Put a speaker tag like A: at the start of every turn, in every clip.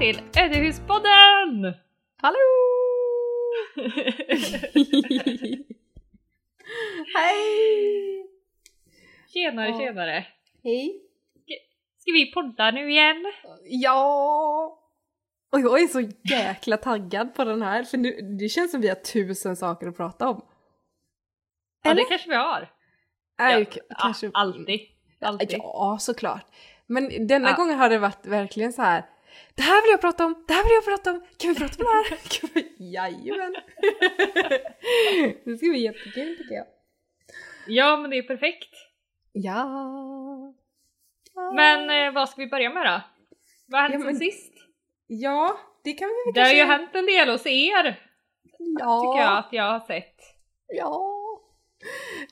A: Till Ödehuspodden!
B: Hallå! Hej!
A: Tjenare
B: Ja.
A: tjenare!
B: Hej!
A: Ska vi podda nu igen?
B: Ja! Och jag är så jäkla taggad på den här för nu, det känns som vi har tusen saker att prata om.
A: Ja
B: Eller?
A: det kanske vi har. Ja,
B: k-
A: ja,
B: kanske...
A: alltid. Alltid.
B: Ja, såklart. Men denna
A: Ja.
B: gången har det varit verkligen så här. Det här vill jag prata om, det här vill jag prata om, kan vi prata om det här? Jajamän! det ska bli jättekul tycker jag.
A: Ja men det är perfekt.
B: Ja.
A: Men eh, vad ska vi börja med då? Vad har hänt
B: Ja, men-
A: sen sist?
B: Ja, det kan vi väl
A: Det har ju hänt en del hos er
B: ja.
A: tycker jag att jag har sett.
B: Ja.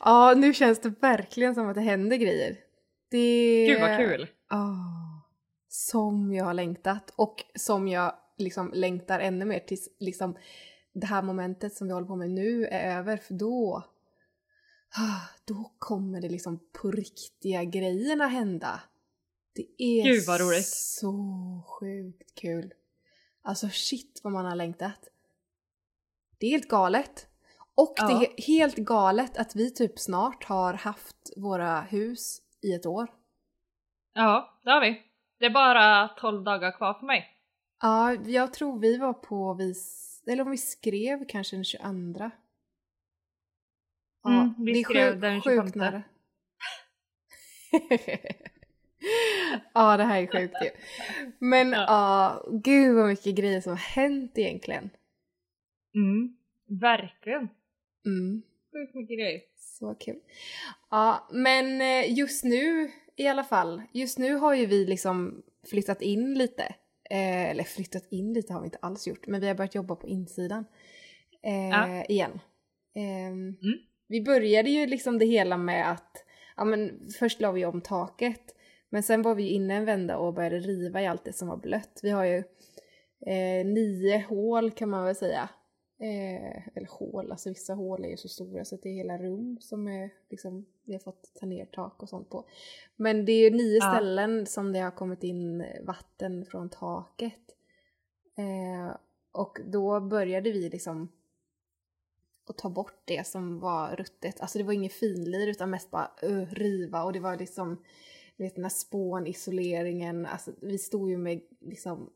B: Ja, nu känns det verkligen som att det händer grejer. Det...
A: Gud vad kul!
B: Ah, som jag har längtat och som jag liksom längtar ännu mer tills liksom det här momentet som vi håller på med nu är över för då ah, då kommer det liksom på riktiga grejerna hända. Det är
A: Gud, vad roligt.
B: så sjukt kul. Alltså shit vad man har längtat. Det är helt galet. Och det
A: Ja.
B: är helt galet att vi typ snart har haft våra hus i ett år.
A: Ja det har vi. Det är bara 12 dagar kvar för mig.
B: Ja, jag tror vi var på vis... Eller om vi skrev kanske den 22. Ja,
A: Mm, vi
B: det är
A: skrev
B: sjukt-
A: den
B: sjukt
A: 25.
B: nära. ja, det här är sjukt ju. Men
A: Ja.
B: ja, gud vad mycket grejer som har hänt egentligen.
A: Mm. Verkligen.
B: Mm,
A: Sjukt mycket grejer.
B: så kul. Ja, men eh, just nu i alla fall. Just nu har ju vi liksom flyttat in lite. Eh, eller flyttat in lite har vi inte alls gjort, men vi har börjat jobba på insidan. Eh,
A: Ja.
B: Igen. Ehm, Vi började ju liksom det hela med att, ja men först la vi om taket. Men sen var vi inne en vända och började riva i allt det som var blött. Vi har ju eh, nio hål kan man väl säga. Eh, eller hål, alltså vissa hål är ju så stora så att det är hela rum som är liksom, vi har fått ta ner tak och sånt på. Men det är ju nio
A: Ja.
B: ställen som det har kommit in vatten från taket. Eh, och då började vi liksom att ta bort det som var ruttet. Alltså det var ingen finlir utan mest bara uh, riva och det var liksom vet den här spånisoleringen, alltså vi stod ju med liksom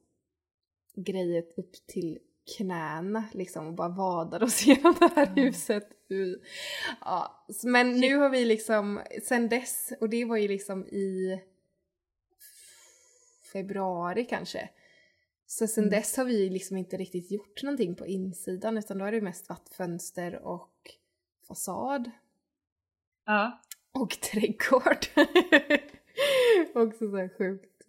B: grejer upp till knäna liksom och bara vadade oss igenom det här huset. Uh. Ja, men nu har vi liksom, sen dess, och det var ju liksom i februari kanske. Så sen
A: Mm.
B: dess har vi liksom inte riktigt gjort någonting på insidan utan då är det mest varit fönster och fasad
A: Ja.
B: och trädgård. Också så här sjukt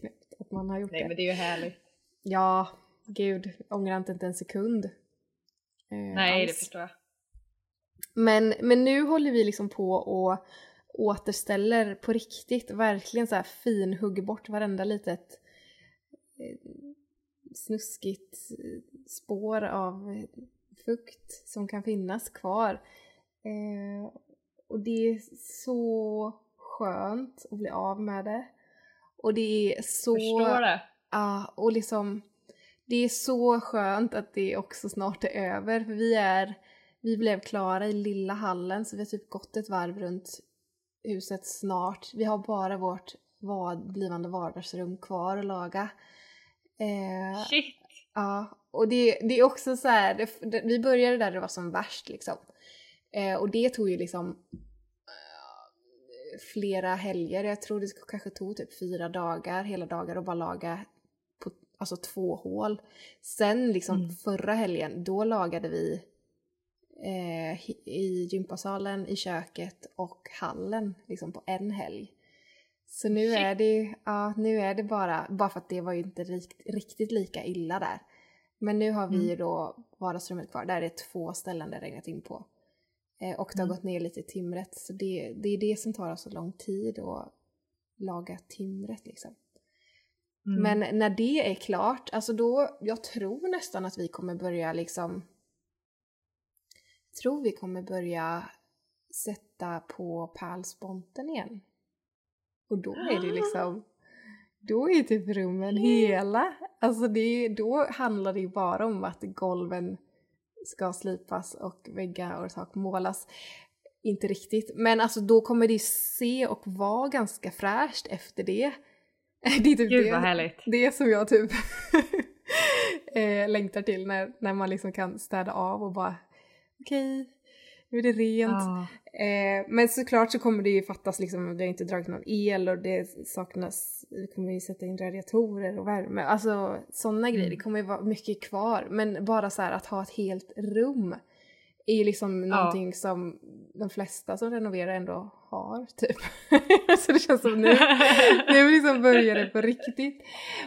B: knäppt att man har gjort
A: Nej
B: det.
A: men det är ju härligt.
B: Ja, gud, ångrar inte en sekund. Eh,
A: Nej det
B: alls.
A: förstår jag.
B: Men, men nu håller vi liksom på och återställer på riktigt, verkligen så här finhugger bort varenda litet eh, snuskigt spår av fukt som kan finnas kvar. Eh, och det är så skönt att bli av med det. Och det är så...
A: Förstår det.
B: Ja, och liksom det är så skönt att det också snart är över för vi är, vi blev klara i lilla hallen så vi har typ gått ett varv runt huset snart. Vi har bara vårt vad, blivande vardagsrum kvar att laga. Eh,
A: Shit.
B: Ja, och det, det är också så här, det, det, vi började där det var som värst liksom. Eh, och det tog ju liksom eh, flera helger, jag tror det kanske tog typ fyra dagar, hela dagar och bara laga alltså två hål. Sen liksom
A: Mm.
B: förra helgen, då lagade vi eh, i gympasalen, i köket och hallen liksom på en helg. Så nu
A: Shit.
B: är det, ja, nu är det bara, bara för att det var ju inte rikt, riktigt lika illa där. Men nu har vi
A: Mm.
B: ju då vardagsrummet kvar, där är det två ställen det regnat in på. Eh, och det har
A: Mm.
B: gått ner lite i timret, så det, det är det som tar så lång tid att laga timret liksom.
A: Mm.
B: Men när det är klart, alltså då, jag tror nästan att vi kommer börja liksom tror vi kommer börja sätta på pärlsponten igen. Och då är det liksom då är typ rummen hela. Alltså det, då handlar det ju bara om att golven ska slipas och väggar och tak målas. Inte riktigt, men alltså då kommer det se och vara ganska fräscht efter det. Det är typ
A: Gud
B: det,
A: vad härligt.
B: det som jag typ eh, längtar till när, när man liksom kan städa av och bara okej, nu är det rent.
A: Ja.
B: Eh, men såklart så kommer det ju fattas liksom, det har inte dragit någon el och det saknas, vi kommer ju sätta in radiatorer och värme, alltså sådana grejer, det
A: Mm.
B: kommer ju vara mycket kvar. Men bara så här att ha ett helt rum är ju liksom
A: Ja.
B: någonting som de flesta som renoverar ändå har typ. så det känns som nu, nu liksom börjar det på riktigt.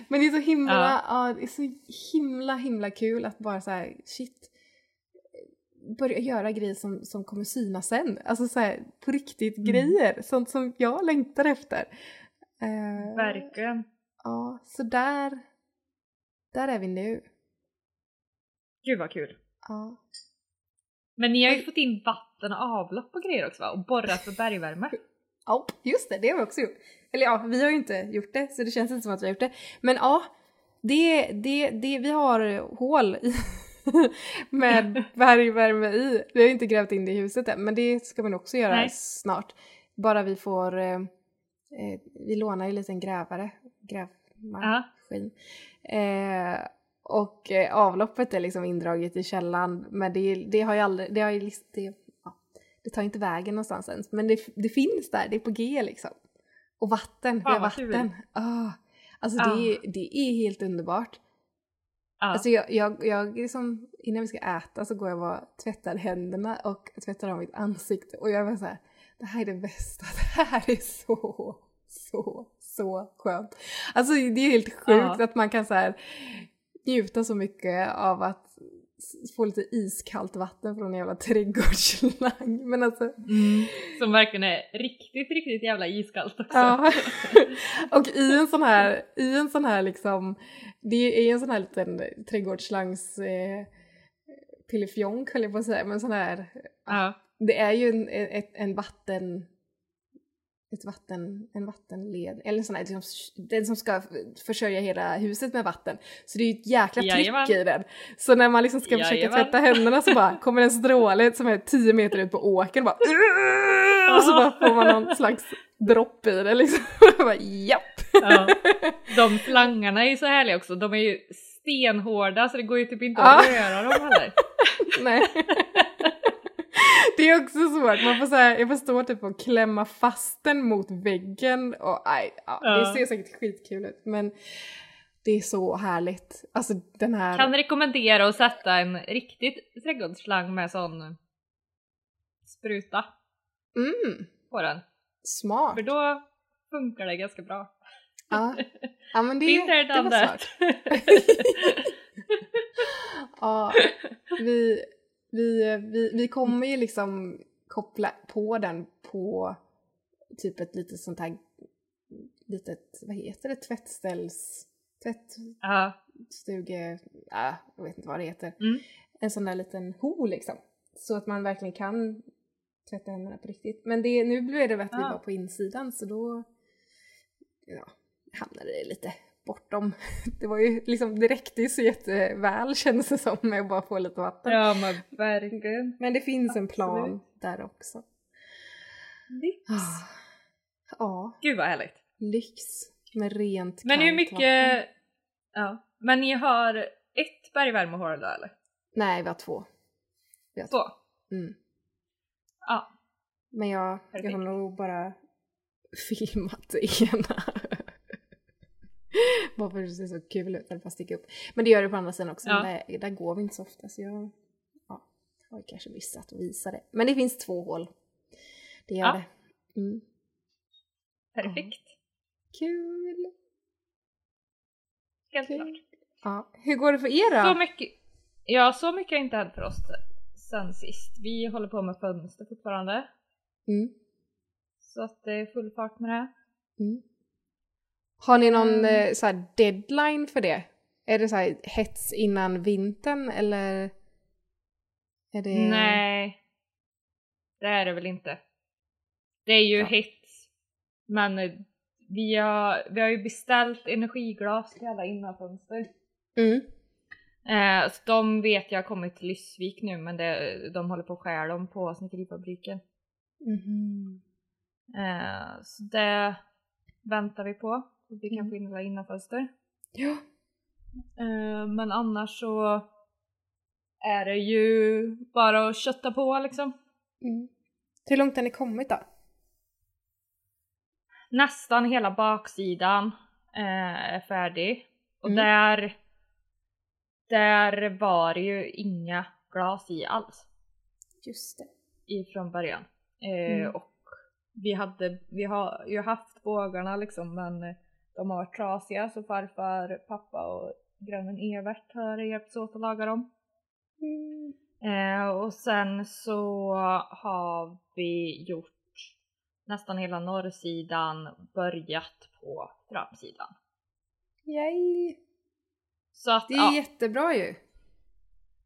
B: Men det är så himla,
A: Ja.
B: ja. det är så himla himla kul att bara så här, shit, börja göra grejer som, som kommer synas sen. Alltså så här, på riktigt
A: Mm.
B: grejer, sånt som jag längtar efter. Eh,
A: Verkligen.
B: Ja, så där, där är vi nu.
A: Gud vad kul.
B: Ja.
A: Men ni har ju fått in vatten och avlopp och grejer också va? Och borrat för bergvärme.
B: Ja, just det, det har vi också gjort. Eller ja, vi har ju inte gjort det så det känns inte som att vi har gjort det. Men ja, det, det, det, vi har hål i med bergvärme i. Vi har ju inte grävt in det i huset än men det ska man också göra
A: Nej.
B: snart. Bara vi får, eh, eh, vi lånar ju en liten grävare, grävmaskin. Eh, och eh, avloppet är liksom indraget i källan men det, det har ju aldrig, det har ju liksom, det, ja, det tar inte vägen någonstans ens. Men det, det finns där, det är på G liksom. Och vatten, vi
A: Fan,
B: har
A: vad kul.
B: vatten. Ah, alltså
A: Ah.
B: det, det är helt underbart.
A: Ja.
B: Alltså jag, jag, jag liksom, innan vi ska äta så går jag och bara tvättar händerna och tvättar av mitt ansikte och jag var så här, det här är det bästa, det här är så, så, så skönt. Alltså det är helt sjukt
A: Ja.
B: att man kan så här njuta så mycket av att få lite iskallt vatten från en jävla trädgårdsslang. Men alltså,
A: Mm. Som verkligen är riktigt, riktigt jävla iskallt också.
B: Ja. och i en sån här, i en sån här liksom, det är en sån här liten trädgårdsslangs eh, pillefjonk höll jag på att säga, men sån här,
A: Ja.
B: det är ju en, ett, en vatten, ett vatten, en vattenled, eller sån här, liksom, den som ska försörja hela huset med vatten. Så det är ju ett jäkla tryck
A: Jajamän.
B: i den. Så när man liksom ska försöka
A: Jajamän.
B: tvätta händerna så bara kommer en stråle som är 10 meter ut på åkern bara och så bara får man någon slags dropp i det liksom. Jag bara japp!
A: Ja. De slangarna är ju så härliga också, de är ju stenhårda så det går ju typ inte
B: Ja.
A: att röra dem heller.
B: Nej. Det är också svårt, man får så här, jag får stå typ och klämma fast den mot väggen och aj, ja, det ser säkert skitkul ut men det är så härligt. Alltså den här...
A: Kan rekommendera att sätta en riktigt trädgårdsslang med sån spruta
B: Mm,
A: på den.
B: smart.
A: För då funkar det ganska bra.
B: Ja. ja men det, det var smart. Ja, vi, vi, vi, vi kommer ju liksom koppla på den på typ ett litet sånt här litet, vad heter det, tvättställs, tvättstuge, ja, jag vet inte vad det heter.
A: Mm.
B: En sån där liten ho liksom. Så att man verkligen kan tvätta händerna på riktigt. Men det, nu blev det att vi var på insidan så då ja, hamnade det lite bortom. Det var ju liksom, det räckte ju så jätteväl kändes det som med att bara få lite vatten.
A: ja men verkligen.
B: Men det finns en plan
A: Absolut.
B: där också.
A: Lyx.
B: Ah. Ja,
A: Gud vad härligt.
B: lyx med rent
A: Men hur mycket...
B: vatten.
A: Ja. Men ni har ett bergvärmehål då eller?
B: Nej, vi har två. Vi har två.
A: Två?
B: Mm.
A: Ja.
B: Men jag, jag har nog bara filmat det ena. Bara för att det ser så kul ut, eller bara sticka upp. Men det gör det på andra sidan också,
A: Ja.
B: där, där går vi inte så ofta så jag ja, har kanske missat att visa det. Men det finns två hål. Det gör
A: Ja.
B: det. Mm.
A: Perfekt.
B: Kul!
A: Helt
B: Kul.
A: klart.
B: Ja. Hur går det för er då?
A: Så mycket... Ja, så mycket har inte hänt för oss sen sist. Vi håller på med fönster fortfarande.
B: Mm.
A: Så att det är full fart med det.
B: Mm. Har ni någon
A: Mm.
B: eh, så här deadline för det? Är det så här hets innan vintern eller? Är det...
A: Nej. Det är det väl inte. Det är ju
B: Ja.
A: hett. Men eh, vi, har, vi har ju beställt energiglas till alla innanfönster.
B: Mm.
A: Eh, så de vet jag har kommit till Lyssvik nu men det, de håller på att skära dem på snickerifabriken.
B: Mhm.
A: Eh, så det väntar vi på. Vi kan
B: Mm.
A: alla innanfönster.
B: Ja.
A: Eh, men annars så är det ju bara att kötta på liksom.
B: Mm. Hur långt har ni kommit då?
A: Nästan hela baksidan eh, är färdig. Och
B: Mm.
A: där, där var det ju inga glas i alls
B: Just det.
A: ifrån början. Eh,
B: Mm.
A: Och vi, hade, vi har ju haft bågarna liksom men de har varit trasiga så farfar, pappa och grannen Evert har hjälpts åt att laga dem.
B: Mm.
A: Eh, och sen så har vi gjort nästan hela norrsidan börjat på framsidan.
B: Yay!
A: Så att
B: Det är
A: ja,
B: jättebra ju.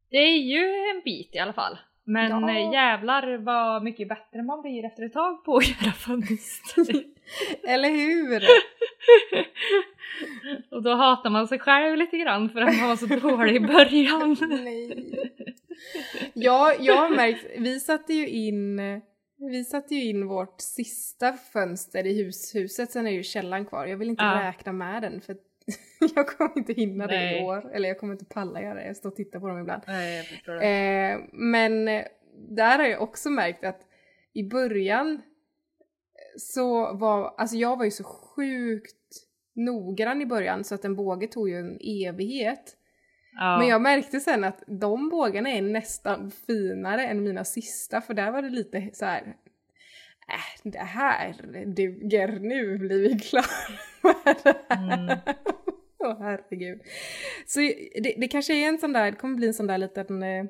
A: det är ju en bit i alla fall. Men
B: Ja.
A: eh, jävlar vad mycket bättre man blir efter ett tag på att göra fönster.
B: Eller hur?
A: och då hatar man sig själv lite grann för att man var så dålig i början.
B: Nej. Ja, jag har märkt, vi satte ju in vi satte ju in vårt sista fönster i hushuset, sen är ju källaren kvar. Jag vill inte
A: Ja.
B: räkna med den för jag kommer inte hinna det
A: Nej.
B: i år. Eller jag kommer inte palla göra det, jag står och tittar på dem ibland.
A: Nej, det.
B: Eh, men eh, där har jag också märkt att i början så var, alltså jag var ju så sjukt noggrann i början så att en båge tog ju en evighet.
A: Ja.
B: Men jag märkte sen att de bågarna är nästan finare än mina sista för där var det lite så här. Äh, det här duger, nu blir vi klara med det här.
A: Mm.
B: Åh herregud. Så det, det kanske är en sån där, det kommer bli en sån där liten eh,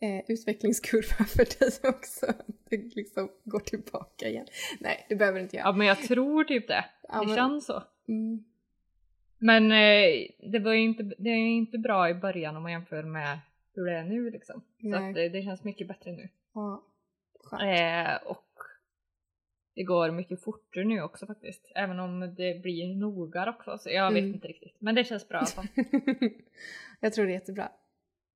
B: eh, utvecklingskurva för dig också. Det liksom går tillbaka igen. Nej, det behöver inte göra.
A: ja men jag tror typ det.
B: Ja,
A: det
B: men-
A: känns så.
B: Mm.
A: Men eh, det var ju inte, det är inte bra i början om man jämför med hur det är nu liksom. Så att det, det känns mycket bättre nu.
B: Ja.
A: Eh, och det går mycket fortare nu också faktiskt. Även om det blir nogar också. Så jag vet
B: Mm.
A: inte riktigt. Men det känns bra i alla fall.
B: jag tror det är jättebra.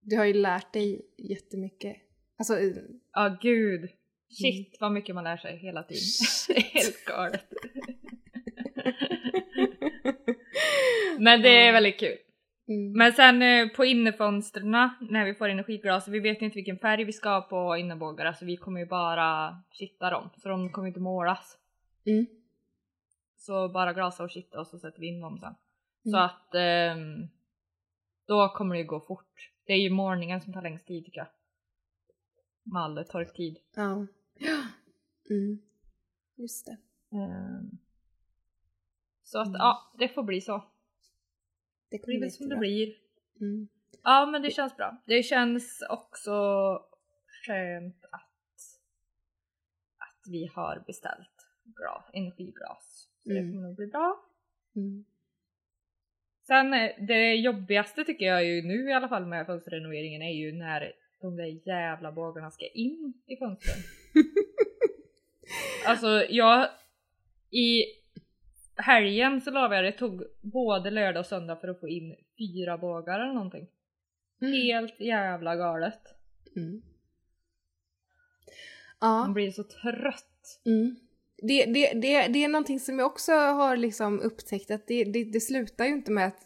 B: Du har ju lärt dig jättemycket. Alltså, eh,
A: Ja gud. Shit vad mycket man lär sig hela tiden. helt galet. Men det är väldigt kul.
B: Mm.
A: Men sen eh, på innerfönstren när vi får energiglas, vi vet inte vilken färg vi ska ha på innerbågarna så vi kommer ju bara kitta dem. Så de kommer inte målas.
B: Mm.
A: Så bara glasa och kitta och så sätter vi in dem sen. Så
B: Mm.
A: att ehm, då kommer det ju gå fort. Det är ju morgonen som tar längst tid tycker jag. Med all torktid.
B: Ja. Mm. Just det.
A: Ehm, så att
B: Mm.
A: ja, det får bli så.
B: Det
A: Det blir som det blir.
B: Mm.
A: Ja men det känns bra. Det känns också skönt att, att vi har beställt glas, energiglas. Så det
B: Mm.
A: kommer nog bli bra.
B: Mm.
A: Sen eh, det jobbigaste tycker jag ju nu i alla fall med fönsterrenoveringen är ju när de där jävla bågarna ska in i fönstren. alltså jag i helgen så la jag det tog både lördag och söndag för att få in fyra bågar eller någonting. Helt jävla galet.
B: Mm.
A: Man
B: Ja.
A: blir så trött.
B: Mm. Det, det, det, det är någonting som jag också har liksom upptäckt att det, det, det slutar ju inte med att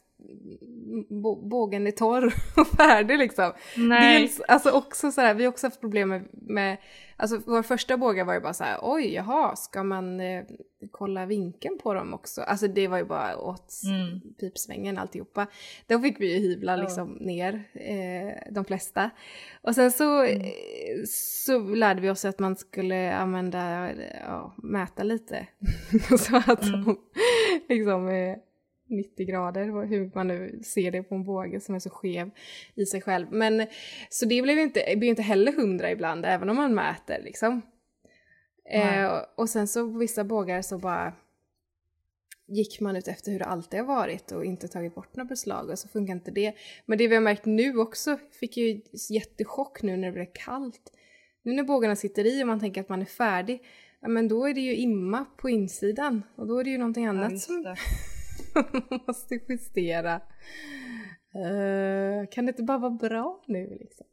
B: bågen är torr och färdig liksom.
A: Nej.
B: Dels, alltså också så här, vi har också haft problem med, med alltså vår första båge var ju bara så här, oj jaha, ska man eh, kolla vinkeln på dem också? Alltså det var ju bara åt
A: Mm.
B: pipsvängen alltihopa. Då fick vi ju hyvla
A: Ja.
B: liksom ner eh, de flesta. Och sen så,
A: Mm.
B: eh, så lärde vi oss att man skulle använda, ja, mäta lite. så att
A: Mm.
B: de liksom eh, 90 grader, hur man nu ser det på en båge som är så skev i sig själv. Men så det blev ju inte, blir inte heller 100 ibland, även om man mäter liksom. Eh, och sen så på vissa bågar så bara gick man ut efter hur det alltid har varit och inte tagit bort några beslag och så funkar inte det. Men det vi har märkt nu också, fick ju jättechock nu när det blev kallt. Nu när bågarna sitter i och man tänker att man är färdig, ja men då är det ju imma på insidan och då är det ju någonting
A: Ja,
B: annat
A: just
B: som måste justera. Eh, kan det inte bara vara bra nu liksom?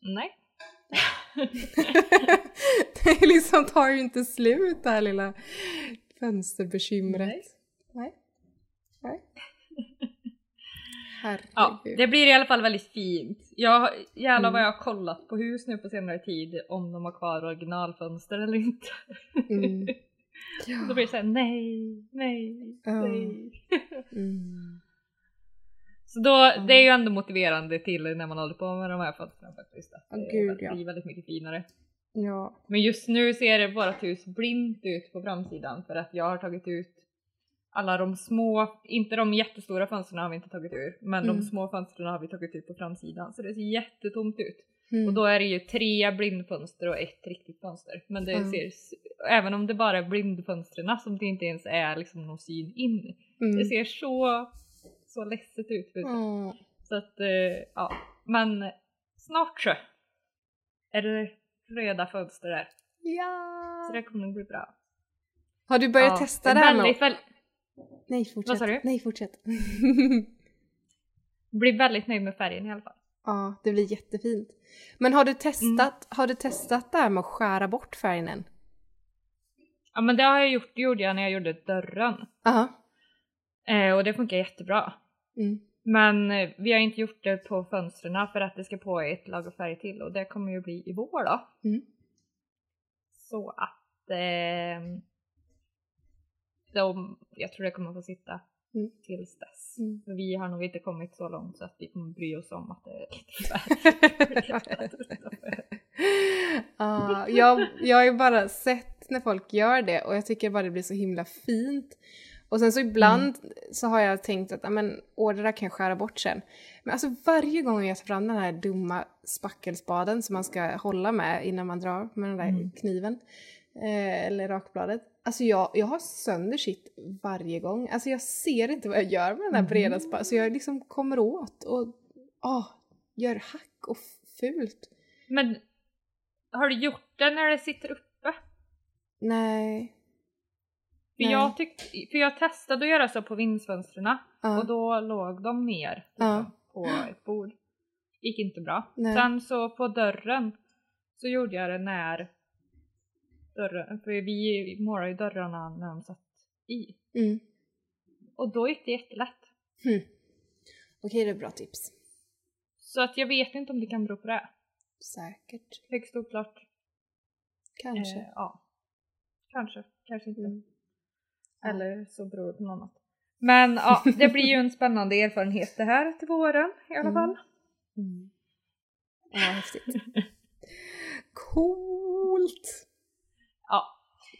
A: Nej.
B: det liksom tar ju inte slut det här lilla fönsterbekymret.
A: Nej.
B: Nej. Nej. Herregud.
A: Ja, det blir i alla fall väldigt fint. Jag, jävlar vad
B: Mm.
A: jag har kollat på hus nu på senare tid om de har kvar originalfönster eller inte.
B: Mm.
A: Då blir det såhär nej, nej,
B: Ja.
A: nej.
B: Mm.
A: Så då, det är ju ändå motiverande till när man håller på med de här fönstren faktiskt. Att
B: Ja,
A: det
B: gud, ja.
A: blir väldigt mycket finare.
B: Ja.
A: Men just nu ser det vårt hus blint ut på framsidan för att jag har tagit ut alla de små, inte de jättestora fönstren har vi inte tagit ur, men
B: Mm.
A: de små fönstren har vi tagit ut på framsidan så det ser jättetomt ut.
B: Mm.
A: Och då är det ju tre blindfönster och ett riktigt fönster. Men det
B: Mm.
A: ser, även om det bara är blindfönstren som det inte ens är liksom någon syn in,
B: Mm.
A: det ser så, så ledset ut. Så att, eh, ja. Men snart så är det röda fönster där.
B: Ja.
A: Så det kommer bli bra.
B: Har du börjat
A: Ja,
B: testa det här
A: väldigt, väl,
B: Nej, fortsätt.
A: Vad sa du?
B: Nej, fortsätt.
A: Blir väldigt nöjd med färgen i alla fall.
B: Ja, det blir jättefint. Men har du testat, har du testat det här med att skära bort färgen än?
A: Ja men det har jag gjort, det gjorde jag när jag gjorde dörren.
B: Ja.
A: Eh, och det funkar jättebra.
B: Mm.
A: Men eh, vi har inte gjort det på fönstren för att det ska på ett lager färg till och det kommer ju bli i vår då.
B: Mm.
A: Så att eh, de, jag tror det kommer få sitta
B: Mm.
A: tills dess.
B: Mm.
A: Vi har nog inte kommit så långt så att vi kommer bry oss om att det är.
B: Ja, jag, jag har ju bara sett när folk gör det och jag tycker bara det blir så himla fint. Och sen så ibland så har jag tänkt att, men, åh det där kan jag skära bort sen. Men alltså varje gång jag tar fram den här dumma spackelspaden som man ska hålla med innan man drar med den där
A: Mm.
B: kniven, eh, eller rakbladet. Alltså jag, jag har sönder shit varje gång. Alltså jag ser inte vad jag gör med den här breda spaden. Så jag liksom kommer åt och åh, gör hack och fult.
A: Men har du gjort det när det sitter uppe?
B: Nej.
A: För
B: Nej.
A: jag, tyck, för jag testade att göra så på vindsfönstren
B: Ja.
A: och då låg de ner liksom,
B: Ja.
A: på ett bord. Gick inte bra.
B: Nej.
A: Sen så på dörren så gjorde jag det när dörren, för vi målade ju dörrarna när de satt i.
B: Mm.
A: Och då gick det jättelätt.
B: Hm. Okej, det är bra tips.
A: Så att jag vet inte om det kan bero på det.
B: Säkert.
A: Högst oklart.
B: Kanske.
A: Eh, ja. Kanske, kanske inte.
B: Mm.
A: Eller så beror det på något annat. Men ja, det blir ju en spännande erfarenhet det här till våren i alla
B: Mm.
A: fall.
B: Mm. Ja, häftigt. Coolt!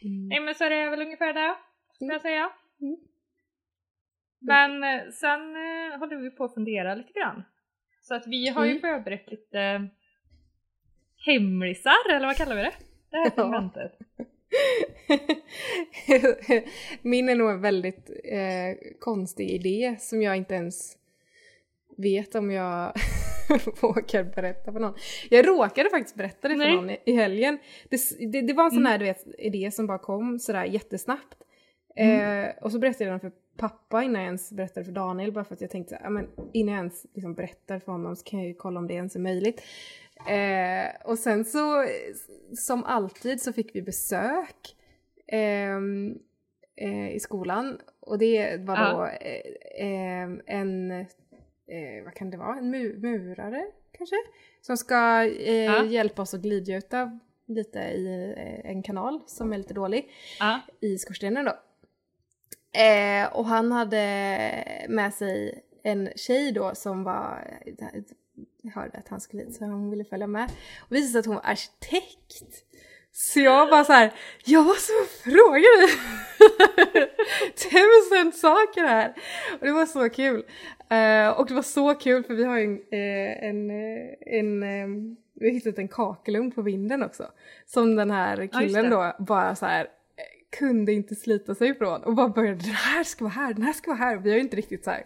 A: Ja,
B: Mm.
A: nej men så är det väl ungefär det, ska jag säga.
B: Mm.
A: Men eh, sen eh, håller vi på att fundera lite grann. Så att vi har ju
B: Mm.
A: förberett lite hemlisar, eller vad kallar vi det? Det här
B: Ja.
A: segmentet.
B: Min är nog en väldigt eh, konstig idé som jag inte ens vet om jag vågar berätta för någon. Jag råkade faktiskt berätta det för
A: Nej.
B: någon i, i helgen. Det, det, det var en sån
A: Mm.
B: här du vet, idé som bara kom sådär jättesnabbt.
A: Mm.
B: Eh, och så berättade jag den för pappa innan jag ens berättade för Daniel bara för att jag tänkte ja, men innan jag ens liksom berättar för honom så kan jag ju kolla om det ens är möjligt. Eh, och sen så som alltid så fick vi besök ehm, eh, i skolan och det var
A: Ja.
B: då eh, ehm, en, eh, vad kan det vara, en mu- murare kanske? Som ska eh,
A: Ja.
B: hjälpa oss att glidgjuta lite i eh, en kanal som är lite dålig
A: Ja.
B: i skorstenen då. Eh, och han hade med sig en tjej då som var, jag hörde att han skulle hit så hon ville följa med. Och visade sig att hon var arkitekt. Så jag bara så här, jag måste fråga dig tusen saker här. Och det var så kul. Eh, och det var så kul för vi har en, eh, en, eh, en eh, vi har hittat en kakelugn på vinden också. Som den här
A: Ja,
B: killen
A: det.
B: då bara så här kunde inte slita sig ifrån och bara började den här ska vara här, den här ska vara här. Vi har ju inte riktigt så här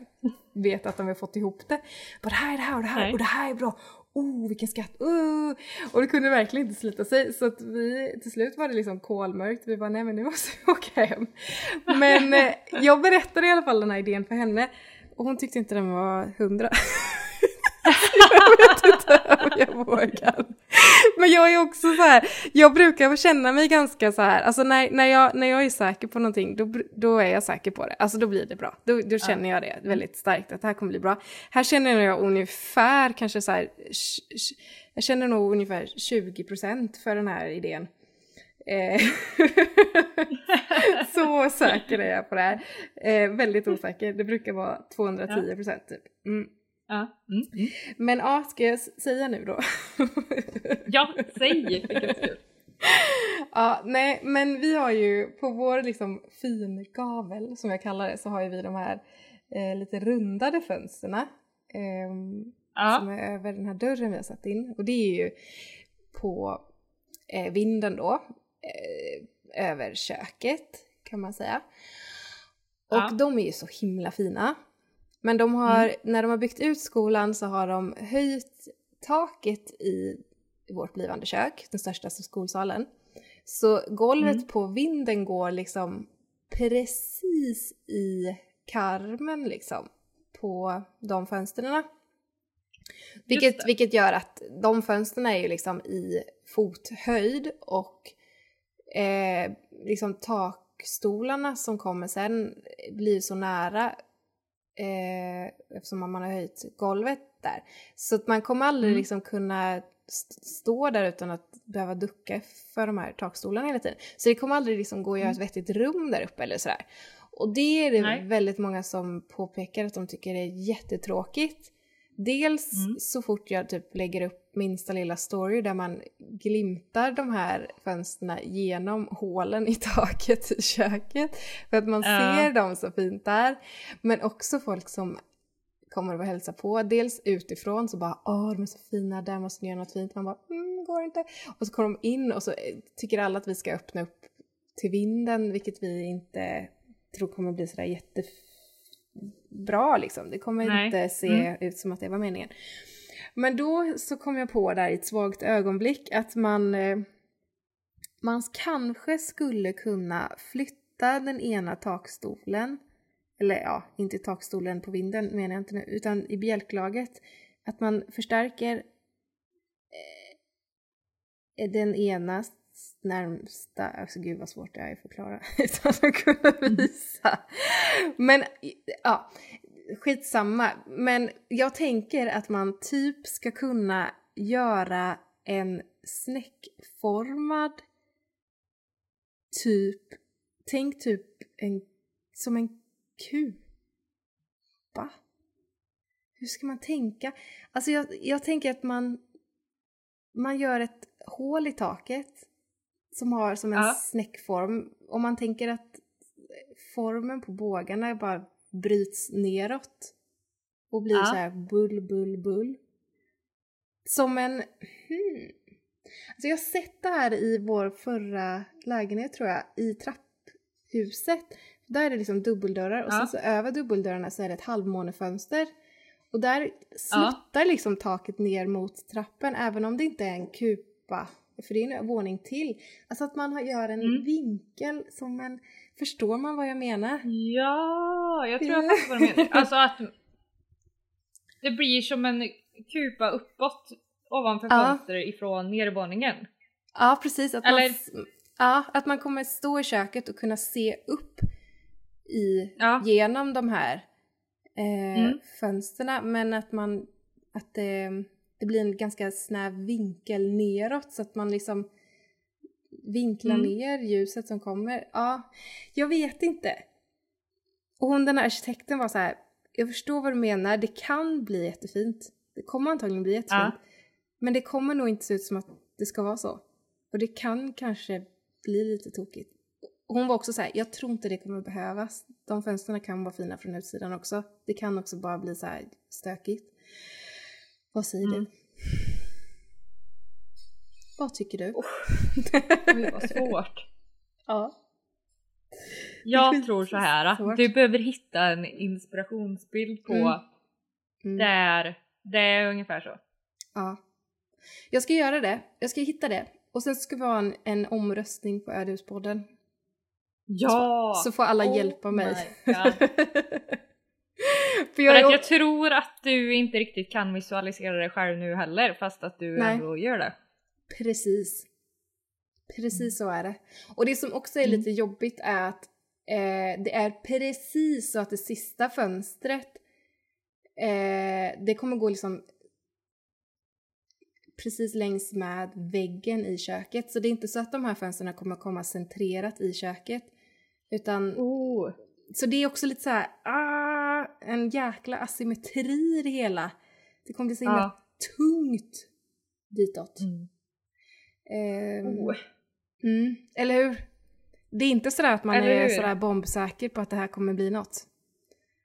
B: vetat om vi har fått ihop det. Bara det här är det här och det här
A: Nej.
B: och det här är bra oh vilken skatt, uh! Och det kunde verkligen inte sluta sig så att vi, till slut var det liksom kolmörkt, vi bara nej men nu måste vi åka hem. Men eh, jag berättade i alla fall den här idén för henne och hon tyckte inte den var hundra. jag vet inte om jag vågar. Men jag är också så här, jag brukar känna mig ganska så här, alltså när, när, jag, när jag är säker på någonting då, då är jag säker på det, alltså då blir det bra. Då, då känner jag det väldigt starkt att det här kommer bli bra. Här känner jag ungefär kanske så här, jag känner nog ungefär 20% för den här idén. Eh, så säker är jag på det här. Eh, väldigt osäker, det brukar vara 210% typ. Mm.
A: Ja. Mm. Mm.
B: Men ja, ska jag säga nu då?
A: ja, säg.
B: Ja, nej, men vi har ju på vår liksom fingavel som jag kallar det så har ju vi de här eh, lite rundade fönsterna eh, ja. som är över den här dörren vi har satt in och det är ju på eh, vinden då eh, över köket kan man säga. Och ja. de är ju så himla fina. Men de har, mm. när de har byggt ut skolan så har de höjt taket i vårt blivande kök, den största skolsalen. Så golvet mm. på vinden går liksom precis i karmen liksom på de fönstren. Vilket, vilket gör att de fönstren är ju liksom i fothöjd och eh, liksom takstolarna som kommer sen blir så nära eh, eftersom man har höjt golvet där. Så att man kommer aldrig mm. liksom kunna stå där utan att behöva ducka för de här takstolarna hela tiden. Så det kommer aldrig liksom gå att göra ett mm. vettigt rum där uppe eller sådär. Och det är det Nej. väldigt många som påpekar att de tycker är jättetråkigt. Dels mm. så fort jag typ lägger upp minsta lilla story där man glimtar de här fönstren genom hålen i taket i köket. För att man uh. ser dem så fint där. Men också folk som kommer och hälsa på. Dels utifrån så bara åh de är så fina, där måste ni göra något fint. Man bara mm, går inte. Och så kommer de in och så tycker alla att vi ska öppna upp till vinden vilket vi inte tror kommer bli sådär jättefint bra liksom. Det kommer Nej. inte se mm. ut som att det var meningen. Men då så kom jag på där i ett svagt ögonblick att man, eh, man kanske skulle kunna flytta den ena takstolen, eller ja, inte takstolen på vinden menar jag inte nu, utan i bjälklaget, att man förstärker eh, den ena närmsta, alltså gud vad svårt det är att förklara utan att kunna mm. visa. Men ja, skitsamma. Men jag tänker att man typ ska kunna göra en snäckformad typ, tänk typ en, som en kupa. Hur ska man tänka? Alltså jag, jag tänker att man, man gör ett hål i taket som har som en ja. snäckform. Om man tänker att formen på bågarna bara bryts neråt och blir ja. så här bull, bull, bull. Som en... Hmm. Alltså jag har sett det här i vår förra lägenhet tror jag, i trapphuset. Där är det liksom dubbeldörrar och ja. sen så över dubbeldörrarna så är det ett halvmånefönster. Och där sluttar ja. liksom taket ner mot trappen även om det inte är en kupa för det är en våning till. Alltså att man gör en mm. vinkel som en... Förstår man vad jag menar?
A: Ja, jag tror jag fattar vad du menar. Alltså att det blir som en kupa uppåt ovanför ja. fönstret ifrån nedervåningen.
B: Ja, precis. Att Eller... man, ja, att man kommer stå i köket och kunna se upp i, ja. genom de här eh, mm. fönsterna men att man att det eh, det blir en ganska snäv vinkel neråt så att man liksom vinklar mm. ner ljuset som kommer. Ja, jag vet inte. Och hon den här arkitekten var så här, jag förstår vad du menar, det kan bli jättefint. Det kommer antagligen bli jättefint. Ja. Men det kommer nog inte se ut som att det ska vara så. Och det kan kanske bli lite tokigt. hon var också så här, jag tror inte det kommer behövas. De fönstren kan vara fina från utsidan också. Det kan också bara bli så här stökigt. Vad säger mm. du? Vad tycker du? Oh.
A: Det var svårt. ja. Jag tror så här. Svårt. Du behöver hitta en inspirationsbild på mm. Mm. där det är ungefär så.
B: Ja. Jag ska göra det. Jag ska hitta det. Och sen ska vi ha en, en omröstning på Ödehuspodden.
A: Ja!
B: Så får alla
A: Oh
B: hjälpa mig. För
A: För
B: jag är
A: att jag tror att du inte riktigt kan visualisera det själv nu heller fast att du
B: Nej.
A: ändå gör det.
B: Precis. Precis så är det. Och det som också är
A: Mm.
B: lite jobbigt är att eh, det är precis så att det sista fönstret eh, det kommer gå liksom precis längs med väggen i köket. Så det är inte så att de här fönstren kommer komma centrerat i köket. Utan,
A: Oh.
B: så det är också lite så här, ah, en jäkla asymmetri i det hela. Det kommer bli så himla
A: Ja.
B: tungt ditåt.
A: Mm.
B: Ehm,
A: Oh.
B: mm, eller hur? Det är inte sådär att man
A: Eller
B: är
A: hur?
B: sådär bombsäker på att det här kommer bli något.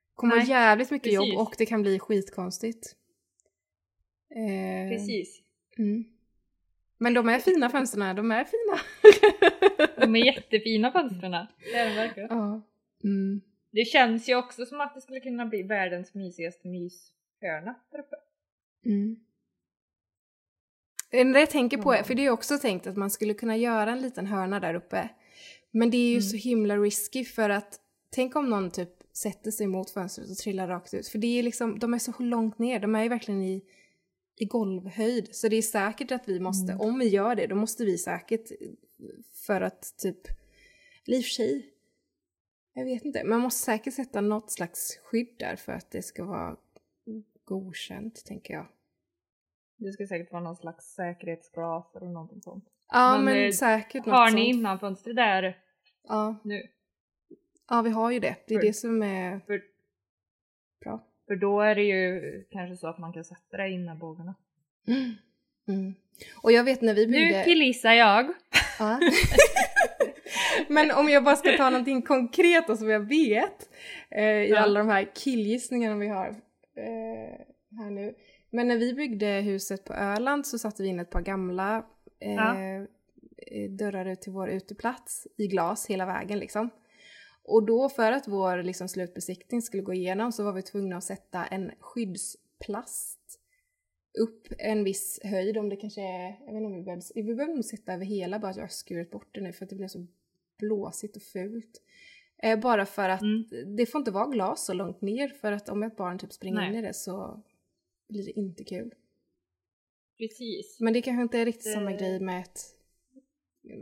B: Det kommer
A: Nej,
B: vara jävligt mycket
A: precis.
B: jobb och det kan bli skitkonstigt. Ehm,
A: Precis.
B: Mm. Men de är fina fönstren, de är fina.
A: De är jättefina fönstren. Det är de verkligen.
B: ja. Mm.
A: Det känns ju också som att det skulle kunna bli världens mysigaste myshörna där uppe.
B: Mm. Det jag tänker på, är,
A: Ja.
B: för det är också tänkt att man skulle kunna göra en liten hörna där uppe. Men det är ju
A: Mm.
B: så himla risky för att tänk om någon typ sätter sig mot fönstret och trillar rakt ut. För det är liksom, de är så långt ner, de är ju verkligen i, i golvhöjd. Så det är säkert att vi måste,
A: Mm.
B: om vi gör det, då måste vi säkert för att typ, eller i och för sig, jag vet inte, man måste säkert sätta något slags skydd där för att det ska vara godkänt, tänker jag.
A: Det ska säkert vara någon slags säkerhetsglas eller någonting sånt.
B: Ja,
A: Men,
B: men,
A: eh,
B: säkert något
A: Har
B: sånt.
A: ni innanfönster där
B: Ja,
A: nu?
B: ja, vi har ju det. Det är
A: För-
B: det som är
A: För,
B: bra.
A: för då är det ju kanske så att man kan sätta det innan bågarna.
B: Mm. Och jag vet när vi byggde...
A: Nu killgissar jag.
B: Ja. Men om jag bara ska ta någonting konkret och som jag vet eh, i
A: Ja.
B: alla de här killgissningarna vi har eh, här nu. Men när vi byggde huset på Öland så satte vi in ett par gamla eh,
A: Ja.
B: eh, dörrar ut till vår uteplats i glas hela vägen liksom. Och då för att vår liksom, slutbesiktning skulle gå igenom så var vi tvungna att sätta en skyddsplast upp en viss höjd om det kanske är, jag vet inte om vi behöver, vi behöver nog sätta över hela bara att jag har skurit bort det nu för att det blev så blåsigt och fult. Eh, bara för att
A: Mm.
B: det får inte vara glas så långt ner för att om ett barn typ springer
A: Nej.
B: in i det så blir det inte kul.
A: Precis.
B: Men det kanske inte är riktigt samma
A: Det-
B: grej med ett,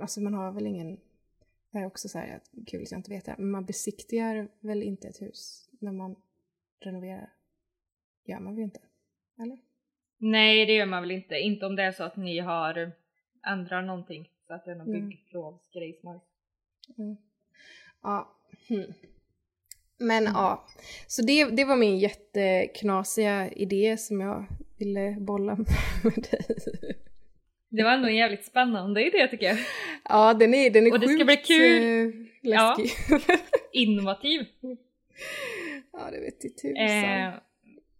B: alltså man har väl ingen, det här är också så här, att- kul att jag inte vet det, men man besiktigar väl inte ett hus när man renoverar? Gör man väl inte? Eller?
A: Nej det gör man väl inte. Inte om det är så att ni har ändrat någonting. Så att det är någon
B: Mm.
A: bygglovsgrej som har...
B: Mm. Ja. Hmm. Men
A: Mm.
B: ja, så det, det var min jätteknasiga idé som jag ville bolla med dig.
A: Det var ändå en jävligt spännande idé tycker jag.
B: Ja, den är, den är
A: Och det ska bli kul.
B: eh,
A: Ja. Innovativ.
B: Ja, det vet jag tusan.
A: Eh,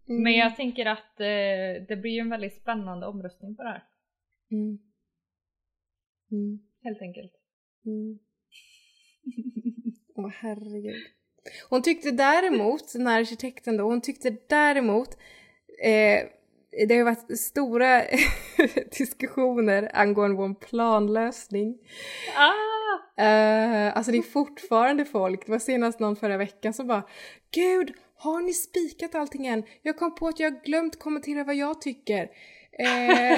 B: Mm.
A: Men jag tänker att eh, det blir ju en väldigt spännande omröstning på det här.
B: Mm. Mm.
A: Helt enkelt.
B: Åh herregud. Hon tyckte däremot, den här arkitekten då, hon tyckte däremot eh, det har ju varit stora diskussioner angående vår planlösning.
A: Ah!
B: Eh, alltså det är fortfarande folk, det var senast någon förra veckan som bara Gud, har ni spikat allting än? Jag kom på att jag glömt kommentera vad jag tycker. Eh,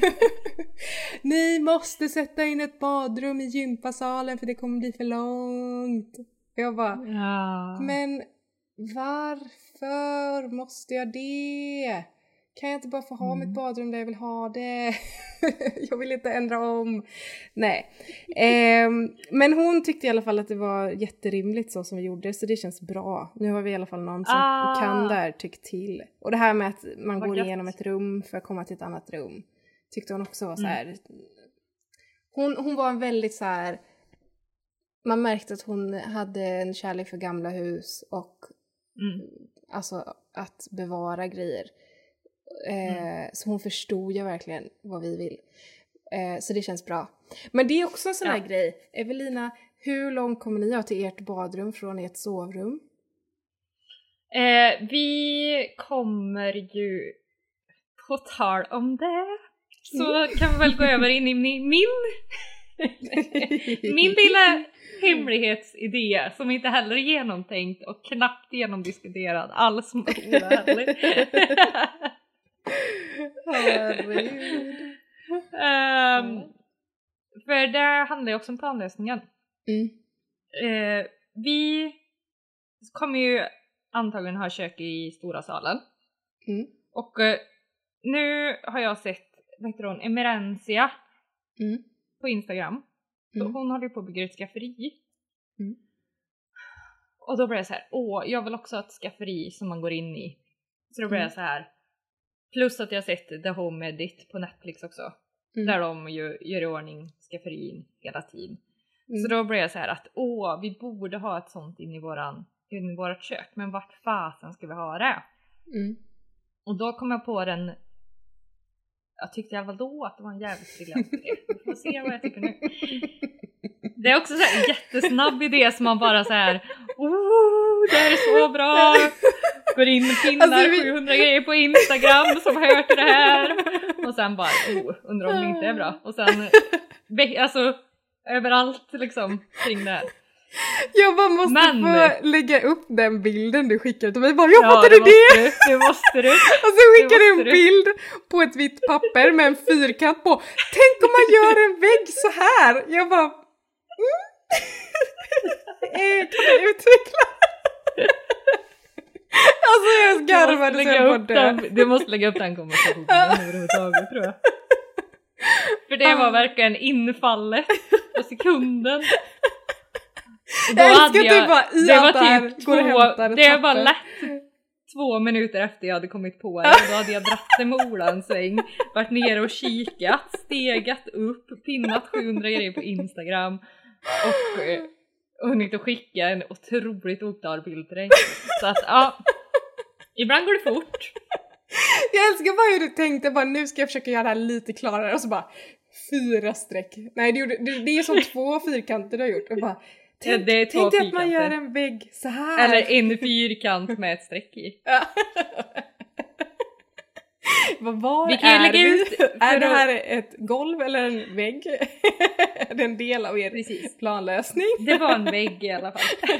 B: ni måste sätta in ett badrum i gympasalen för det kommer bli för långt. Jag bara,
A: Ja.
B: men varför måste jag det? Kan jag inte bara få ha
A: Mm.
B: mitt badrum där jag vill ha det? jag vill inte ändra om. Nej. Ehm, men hon tyckte i alla fall att det var jätterimligt så som vi gjorde så det känns bra. Nu har vi i alla fall någon som
A: Ah.
B: kan där tyckt till. Och det här med att man
A: Vad
B: går
A: gött.
B: igenom ett rum för att komma till ett annat rum tyckte hon också var så
A: Mm.
B: här. Hon, hon var en väldigt så här. Man märkte att hon hade en kärlek för gamla hus och
A: Mm.
B: alltså att bevara grejer. Eh, Så hon förstod ju verkligen vad vi vill. Eh, så det känns bra. Men det är också en sån här
A: Ja.
B: grej. Evelina, hur långt kommer ni ha till ert badrum från ert sovrum?
A: Eh, vi kommer ju, på tal om det, så kan vi väl gå över in i min, min, lilla hemlighetsidé som inte heller är genomtänkt och knappt genomdiskuterad alls Ola heller. Ehm, för det handlar ju också om planlösningen.
B: Mm.
A: Eh, vi kommer ju antagligen ha kök i stora salen.
B: Mm.
A: Och eh, nu har jag sett, vad heter hon, Emerencia
B: Mm.
A: på Instagram. Så
B: Mm.
A: hon håller på att bygga ett skafferi.
B: Mm.
A: Och då blev jag så här, åh, jag vill också ha ett skafferi som man går in i. Så då blev
B: Mm.
A: jag så här. Plus att jag sett The Home Edit på Netflix också.
B: Mm.
A: Där de ju gör i ordning skafferin hela tiden.
B: Mm.
A: Så då blev jag så här att åh, vi borde ha ett sånt in i, våran, in i vårat kök. Men vart fasen ska vi ha det?
B: Mm.
A: Och då kom jag på den jag tyckte i alla fall då att det var en jävligt briljant idé. Vi får se vad jag tycker nu. Det är också så här en jättesnabb idé som man bara så här. Oh, det här är så bra! Går in och pinnar
B: Alltså, vi-
A: 700 grejer på Instagram som hör till det här. Och sen bara oh, undrar om det inte är bra. Och sen alltså överallt liksom kring det här.
B: Jag bara måste
A: Men-
B: få lägga upp den bilden du skickade till mig. Bara, jag
A: Ja,
B: fattade det!
A: måste du, det måste du.
B: Och så skickade
A: måste
B: en bild på ett vitt papper med en fyrkant på. Tänk om man gör en vägg så här! Jag bara... Mm. Eh, kan du utveckla? alltså jag garvade så jag på
A: den, du måste lägga upp den konversationen överhuvudtaget tror jag. För det var verkligen infallet på sekunden. Och
B: Jag älskar
A: hade
B: att du bara i
A: det var
B: allt det här
A: typ
B: går och hämtar
A: två,
B: ett
A: det var lätt två minuter efter jag hade kommit på det. Då hade jag dratt med Ola en sväng, varit nere och kikat, stegat upp, pinnat 700 grejer på Instagram och eh, hunnit att skicka en otroligt oklar bild till dig. Så att ja, ibland går det fort.
B: Jag älskar bara hur du tänkte bara nu ska jag försöka göra det här lite klarare och så bara fyra streck. Nej det, gjorde, det, det är som två fyrkanter du har gjort och bara Tänk,
A: det är
B: tänk dig att man gör en vägg så här.
A: Eller en fyrkant med ett streck i.
B: Vad var
A: Vi kan
B: är
A: lägga
B: vi?
A: ut
B: Är det här ett golv eller en vägg? är det en del av er
A: Precis.
B: planlösning?
A: Det var en vägg i alla fall.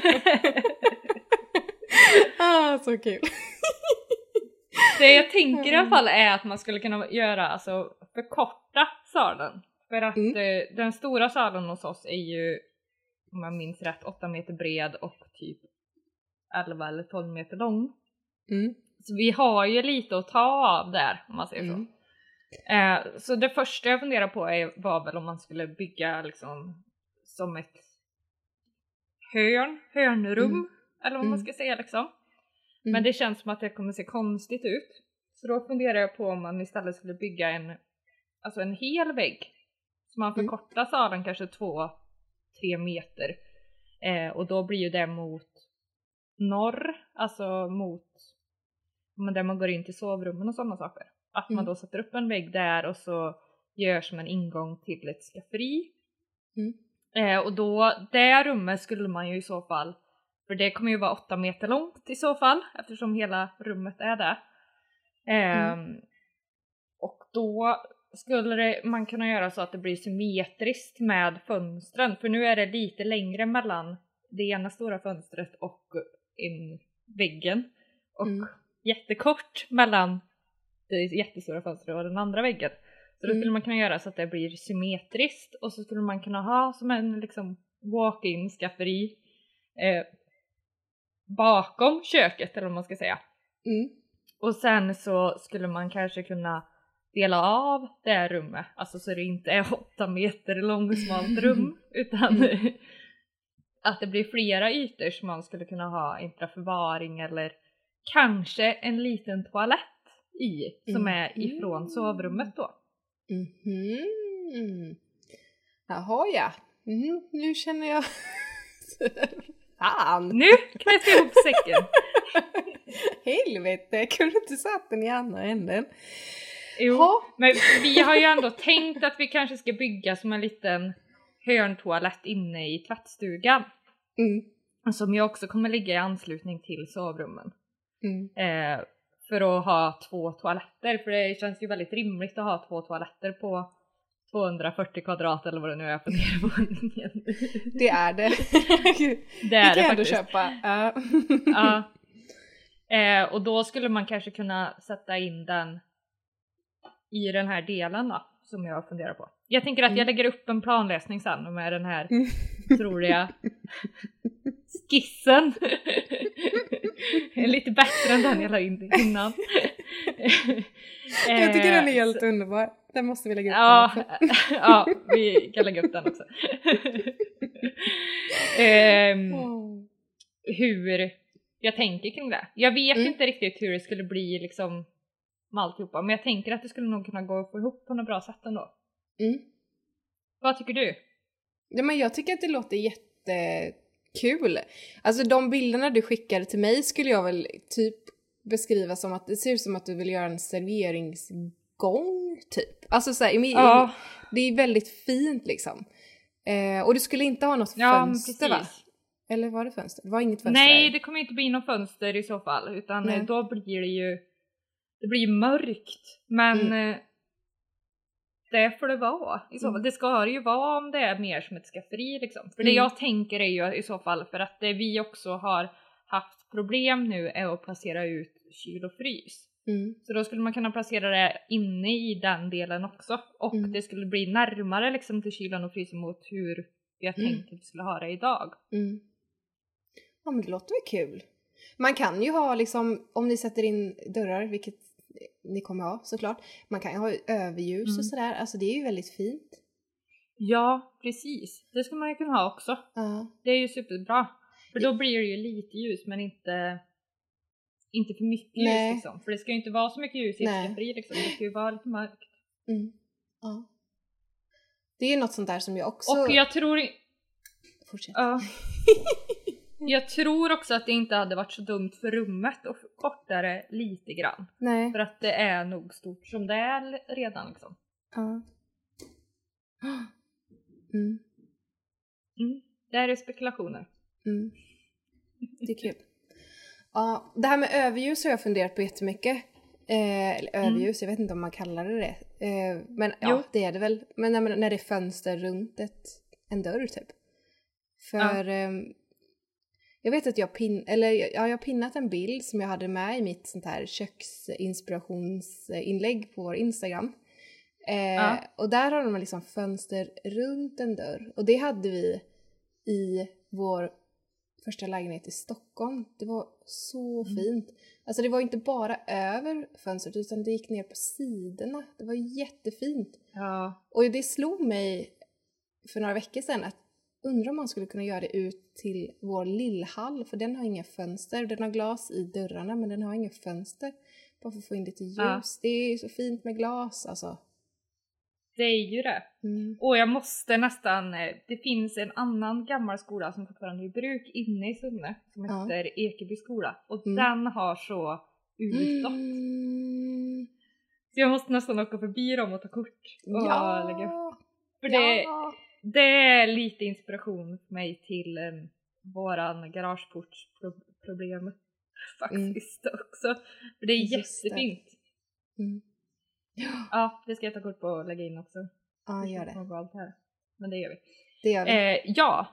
B: ah, så kul.
A: Det jag tänker i alla fall är att man skulle kunna göra, alltså förkorta salen. För att
B: Mm.
A: eh, den stora salen hos oss är ju, om jag minns rätt, 8 meter bred och typ 11 eller 12 meter lång.
B: Mm.
A: Så vi har ju lite att ta av där om man säger så.
B: Mm.
A: Eh, så det första jag funderar på är, var väl om man skulle bygga liksom som ett hörn, hörnrum
B: Mm.
A: eller vad man
B: Mm.
A: ska säga liksom.
B: Mm.
A: Men det känns som att det kommer se konstigt ut. Så då funderar jag på om man istället skulle bygga en, alltså en hel vägg. Så man
B: Mm.
A: förkortar salen kanske två, tre meter. Eh, och då blir ju det mot norr, alltså mot men där man går in till sovrummen och sådana saker. Att man
B: Mm.
A: då sätter upp en vägg där och så gör som en ingång till ett skafferi.
B: Mm.
A: Eh, och då, det rummet skulle man ju i så fall, för det kommer ju vara åtta meter långt i så fall eftersom hela rummet är där. Ehm, Och då skulle det, man kunna göra så att det blir symmetriskt med fönstren för nu är det lite längre mellan det ena stora fönstret och in väggen och
B: Mm.
A: jättekort mellan det jättestora fönstret och den andra väggen. Så då
B: Mm.
A: skulle man kunna göra så att det blir symmetriskt och så skulle man kunna ha som en liksom walk-in skafferi eh, bakom köket eller vad man ska säga.
B: Mm.
A: Och sen så skulle man kanske kunna dela av det här rummet, alltså så det inte är åtta meter långsmalt rum utan att det blir flera ytor som man skulle kunna ha inte förvaring eller kanske en liten toalett i som är ifrån sovrummet då.
B: Mhm. Jaha ja. Mhm, Nu känner jag... Fan!
A: Nu knäpper jag ihop säcken!
B: Helvete, kunde du inte satt den i andra änden?
A: Jo,
B: Ha.
A: men vi har ju ändå tänkt att vi kanske ska bygga som en liten hörntoalett inne i tvättstugan.
B: Mm.
A: Som ju också kommer ligga i anslutning till sovrummen.
B: Mm.
A: Eh, för att ha två toaletter för det känns ju väldigt rimligt att ha två toaletter på 240 kvadrat eller vad det nu är på nedervåningen.
B: Det är det.
A: Det är
B: det kan
A: det
B: jag ändå
A: faktiskt.
B: köpa. Ja.
A: Ja. Eh, och då skulle man kanske kunna sätta in den i den här delen då, som jag funderar på. Jag tänker att jag
B: Mm.
A: lägger upp en planlösning sen med den här
B: Mm.
A: troliga skissen. Lite bättre än den jag la in innan.
B: Jag tycker den är
A: Eh,
B: helt underbar. Den måste vi lägga upp
A: Ja, ja, vi kan lägga upp den också.
B: Åh.
A: hur jag tänker kring det. Jag vet
B: Mm.
A: inte riktigt hur det skulle bli liksom med alltihopa men jag tänker att det skulle nog kunna gå att få ihop på något bra sätt ändå.
B: Mm.
A: Vad tycker du?
B: Ja, men jag tycker att det låter jättekul. Alltså de bilderna du skickade till mig skulle jag väl typ beskriva som att det ser ut som att du vill göra en serveringsgång typ. Alltså så här, i,
A: Ja,
B: det är väldigt fint liksom. Eh, och du skulle inte ha något
A: ja
B: fönster va? Eller var det fönster? Det var inget fönster?
A: Nej det kommer inte bli någon fönster i så fall utan
B: Nej.
A: eh, då blir det ju det blir ju mörkt men
B: Mm.
A: eh, det får det vara i så fall.
B: Mm.
A: Det ska det ju vara om det är mer som ett skafferi liksom. För det
B: Mm.
A: jag tänker är ju i så fall för att det vi också har haft problem nu är att placera ut kyl och frys.
B: Mm.
A: Så då skulle man kunna placera det inne i den delen också och
B: Mm.
A: det skulle bli närmare liksom till kylan och frysen mot hur jag
B: Mm.
A: tänkte att vi skulle ha det idag.
B: Mm. Ja men det låter väl kul. Man kan ju ha liksom, om ni sätter in dörrar, vilket ni kommer ha såklart, man kan ju ha överljus
A: Mm.
B: och sådär, alltså det är ju väldigt fint.
A: Ja, precis. Det skulle man ju kunna ha också.
B: Ja.
A: Det är ju superbra. För då blir det ju lite ljus men inte, inte för mycket
B: Nej.
A: ljus liksom. För det ska ju inte vara så mycket ljus i ett skafferi liksom. Det ska ju vara lite mörkt.
B: Mm. ja. Det är ju något sånt där som jag också...
A: Och jag tror,
B: Fortsätt.
A: ja. jag tror också att det inte hade varit så dumt för rummet att korta det lite grann.
B: Nej.
A: För att det är nog stort som det är redan liksom.
B: Ja. Mm.
A: Mm. Det här är spekulationer.
B: Mm. Det är kul. Ja, det här med överljus har jag funderat på jättemycket. Eh, eller överljus, jag vet inte om man kallar det det. Eh, men ja,
A: Jo.
B: det är det väl. Men när, när det är fönster runt ett, en dörr typ. För ehm, jag vet att jag, pin, eller, ja, jag har pinnat en bild som jag hade med i mitt sånt här köksinspirationsinlägg på vår Instagram. Eh,
A: Ja.
B: Och där har de liksom fönster runt en dörr. Och det hade vi i vår första lägenhet i Stockholm. Det var så
A: Mm.
B: fint. Alltså det var inte bara över fönstret utan det gick ner på sidorna. Det var jättefint.
A: Ja.
B: Och det slog mig för några veckor sedan att undra om man skulle kunna göra det ut till vår lillhall för den har inga fönster. Den har glas i dörrarna men den har inga fönster. Bara för att få in lite ljus.
A: Ja.
B: Det är så fint med glas alltså.
A: Det är ju det.
B: Mm.
A: Och jag måste nästan, eh, det finns en annan gammal skola som fortfarande är i bruk inne i Sunne som
B: Ja.
A: heter Ekeby skola och
B: Mm.
A: den har så utåt.
B: Mm.
A: Så jag måste nästan åka förbi dem och ta kort och lägga upp.
B: Ja!
A: För det,
B: ja.
A: Det är lite inspiration för mig till um, våran garageportsproblem faktiskt också. För det är
B: Mm. Just det.
A: jättefint.
B: Mm.
A: Ja, det ska jag ta kort på och lägga in också.
B: Ja, gör det.
A: allt här. Men det gör vi.
B: Det gör vi.
A: Eh, ja,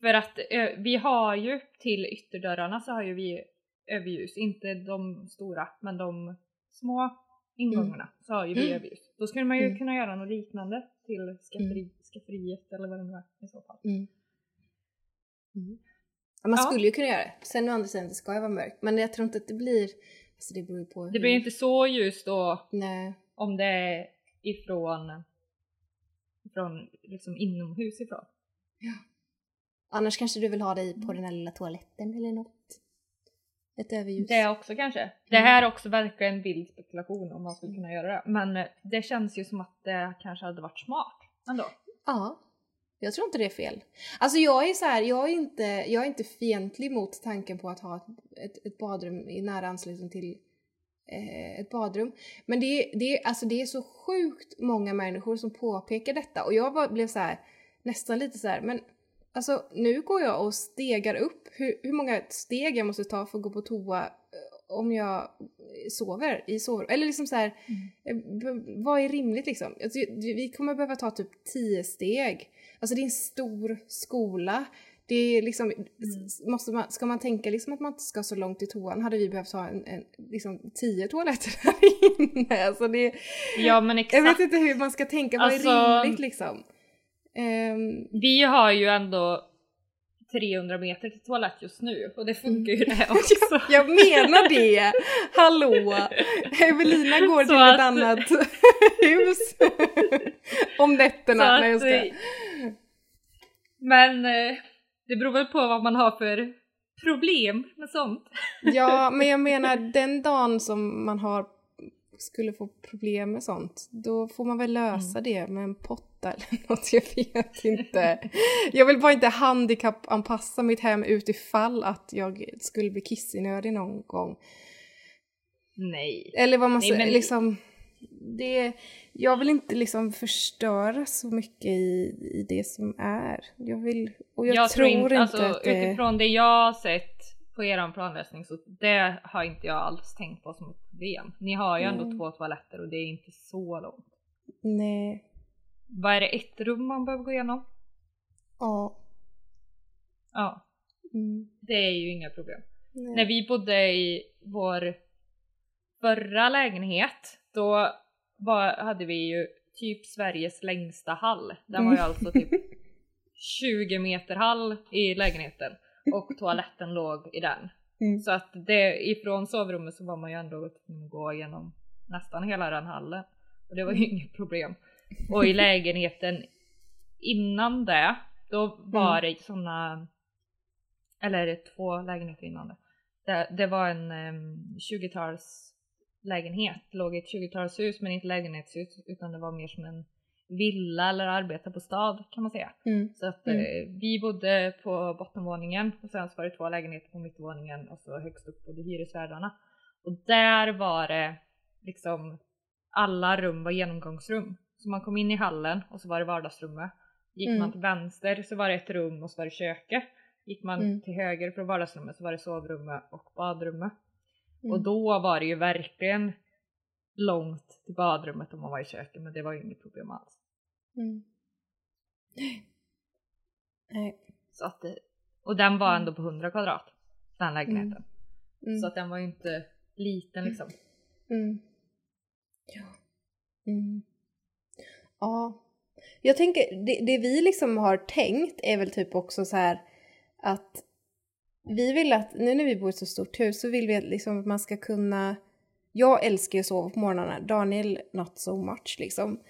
A: för att eh, vi har ju till ytterdörrarna så har ju vi överljus, inte de stora men de små ingångarna så har ju vi
B: Mm.
A: överljus. Då skulle man ju
B: Mm.
A: kunna göra något liknande till skafferi, skafferiet eller vad det nu är i så fall.
B: Mm. Mm. Ja, man
A: Ja.
B: skulle ju kunna göra det. Sen å andra sidan, det ska ju vara mörkt. Men jag tror inte att det blir... Alltså det beror på
A: Det blir inte så ljust då
B: Nej.
A: om det är ifrån, ifrån liksom inomhus ifrån.
B: Annars kanske du vill ha dig på den här lilla toaletten eller något. Ett överljus.
A: Det också kanske. Det här är också verkligen en vild spekulation om man skulle kunna göra det. Men eh, det känns ju som att det kanske hade varit smart ändå.
B: Ja. Jag tror inte det är fel. Alltså jag är så här, jag är inte, jag är inte fientlig mot tanken på att ha ett, ett, ett badrum i nära anslutning till eh, ett badrum. Men det, är- det, alltså det är så sjukt många människor som påpekar detta och jag var, blev så här, nästan lite så här, men alltså nu går jag och stegar upp hur, hur många steg jag måste ta för att gå på toa om jag sover i sovrum. Eller liksom så här,
A: Mm.
B: eh, vad är rimligt liksom? Alltså, vi kommer behöva ta typ tio steg. Alltså det är en stor skola. Det är liksom,
A: Mm.
B: måste man, ska man tänka liksom att man inte ska så långt till toan hade vi behövt ha en, en, liksom tio toaletter här inne. Alltså det,
A: Ja men
B: jag
A: exakt.
B: vet inte hur man ska tänka, vad
A: Alltså-
B: är rimligt liksom? Ehm,
A: Vi har ju ändå 300 meter till toalett just nu och det funkar ju
B: Mm.
A: det också.
B: jag menar det! Hallå! Evelina går
A: Så
B: till
A: att-
B: ett annat hus om nätterna.
A: Så
B: Nej,
A: att,
B: ska.
A: eh, Men eh, det beror väl på vad man har för problem med sånt.
B: Ja, men jag menar den dagen som man har skulle få problem med sånt, då får man väl lösa
A: Mm.
B: det med en potta eller något, jag vet inte. Jag vill bara inte handikappanpassa mitt hem utifall att jag skulle bli kissnödig någon gång.
A: Nej.
B: Eller vad man
A: Nej,
B: säger,
A: men-
B: liksom... Det, jag vill inte liksom förstöra så mycket i, i det som är. Jag vill... Och jag, tror inte
A: alltså,
B: att det...
A: utifrån det jag har sett på eran planlösning så det har inte jag alls tänkt på som ett problem. Ni har ju ändå
B: Nej.
A: två toaletter och det är inte så långt.
B: Nej.
A: Vad är det, ett rum man behöver gå igenom?
B: Ja.
A: Ja,
B: Mm.
A: det är ju inga problem.
B: Nej.
A: När vi bodde i vår förra lägenhet då var, hade vi ju typ Sveriges längsta hall. Den var ju
B: Mm.
A: alltså typ 20 meter hall i lägenheten och toaletten låg i den.
B: Mm.
A: Så att det, ifrån sovrummet så var man ju ändå tvungen att gå igenom nästan hela den hallen. Och det var ju inget problem. Och i lägenheten innan det, då var det såna eller två lägenheter innan det. Det, det var en um, 20-tals lägenhet, låg i ett 20-talshus men inte lägenhetshus utan det var mer som en villa eller arbetarbostad kan man säga.
B: Mm.
A: Så att
B: Mm.
A: eh, vi bodde på bottenvåningen och sen så var det två lägenheter på mittvåningen och så högst upp bodde hyresvärdarna. Och där var det liksom alla rum var genomgångsrum. Så man kom in i hallen och så var det vardagsrummet. Gick
B: Mm.
A: man till vänster så var det ett rum och så var det köket. Gick man
B: Mm.
A: till höger från vardagsrummet så var det sovrummet och badrummet.
B: Mm.
A: Och då var det ju verkligen långt till badrummet om man var i köket men det var ju inget problem alls.
B: Mm. Nej.
A: Så att det, och den var
B: Mm.
A: ändå på 100 kvadrat, den lägenheten.
B: Mm.
A: Så att den var ju inte liten liksom.
B: Mm. Ja. Mm. Ja. Jag tänker, det, det vi liksom har tänkt är väl typ också så här att vi vill att, nu när vi bor i ett så stort hus så vill vi att liksom man ska kunna jag älskar ju att sova på morgnarna, Daniel not so much liksom.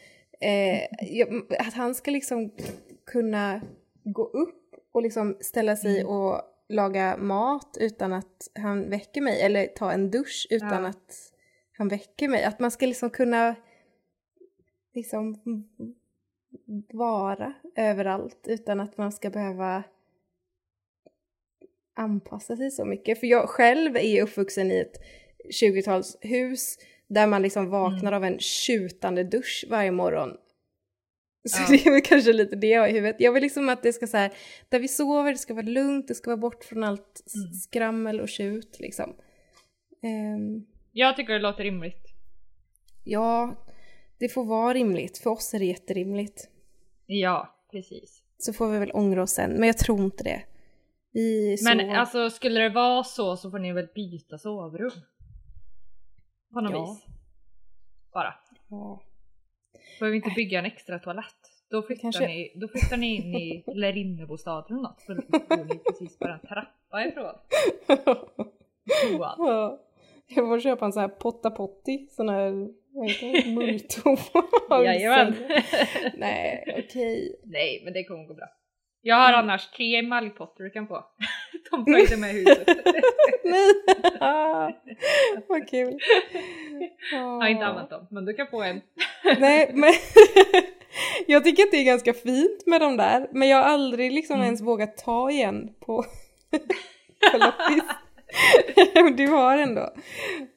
B: Eh, jag, att han ska liksom kunna gå upp och liksom ställa sig
A: Mm.
B: och laga mat utan att han väcker mig eller ta en dusch utan
A: Ja.
B: att han väcker mig. Att man ska liksom kunna liksom vara överallt utan att man ska behöva anpassa sig så mycket. För jag själv är uppvuxen i ett 20-talshus där man liksom vaknar av en tjutande dusch varje morgon. Så
A: Ja.
B: det är väl kanske lite det jag har i huvudet. Jag vill liksom att det ska så här, där vi sover, det ska vara lugnt, det ska vara bort från allt
A: Mm.
B: skrammel och tjut liksom. Ehm,
A: Jag tycker det låter rimligt.
B: ja, det får vara rimligt. För oss är det jätterimligt.
A: Ja, precis.
B: Så får vi väl ångra oss sen, men jag tror inte det. Vi är
A: Men
B: så...
A: alltså skulle det vara så så får ni väl byta sovrum? På något
B: Ja.
A: vis. Bara.
B: Ja.
A: Behöver inte bygga en extra toalett. Då flyttar,
B: Kanske-
A: ni, då flyttar ni in i lärinnobostaden eller något. Så bor ni precis bara en trappa ifrån toan.
B: Ja. Jag får köpa en sån här potta potti, sån här, vad heter det, mulltoa.
A: Jajamän.
B: Nej, okej.
A: Nej men det kommer gå bra. Jag har annars tre emaljpotter du kan få. De följde med huset.
B: Nej! Vad kul.
A: Jag har inte använt dem men du kan få en.
B: Nej, men jag tycker att det är ganska fint med de där, men jag har aldrig liksom
A: Mm.
B: ens vågat ta igen på, på loppis. Du har ändå.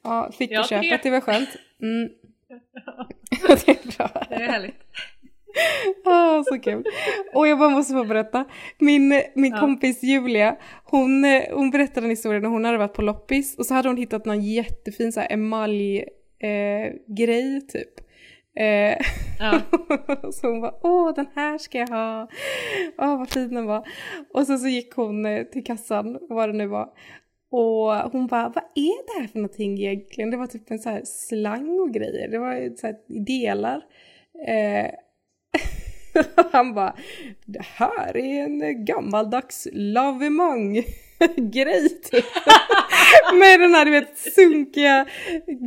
B: Ja, fick du köpa, det var skönt. Mm. det är bra.
A: Det är härligt.
B: ah, så kul. Och jag bara måste få berätta. Min, min
A: Ja.
B: kompis Julia, hon, hon berättade en historia när hon hade varit på loppis och så hade hon hittat någon jättefin så här emalj eh, grej typ. Eh,
A: Ja.
B: så hon bara åh den här ska jag ha. Åh vad fin den var. Och så, så gick hon eh, till kassan, vad det nu var. Och hon bara, vad är det här för någonting egentligen? Det var typ en så här slang och grejer. Det var så här delar. Eh, han bara, det här är en gammaldags lavemang-grej typ. Med den här du vet sunkiga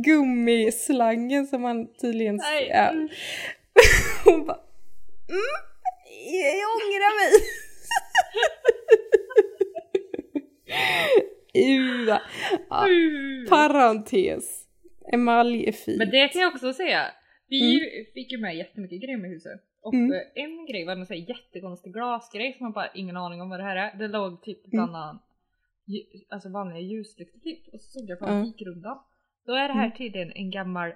B: gummislangen som man tydligen...
A: Nej.
B: Ja. Hon bara, mm, jag ångrar mig. Uva. Ja, parentes. Emalj är fint.
A: Men det kan jag också säga. Vi fick ju med jättemycket grejer med huset. Och
B: Mm.
A: eh, en grej var en sån här jättekonstig glasgrej som man bara ingen aning om vad det här är. Det låg typ
B: Mm.
A: bland annat ju- alltså vanliga ljuslyktor typ. Och så såg jag på
B: Ja.
A: fikrundan. Då är det här
B: Mm.
A: tydligen en gammal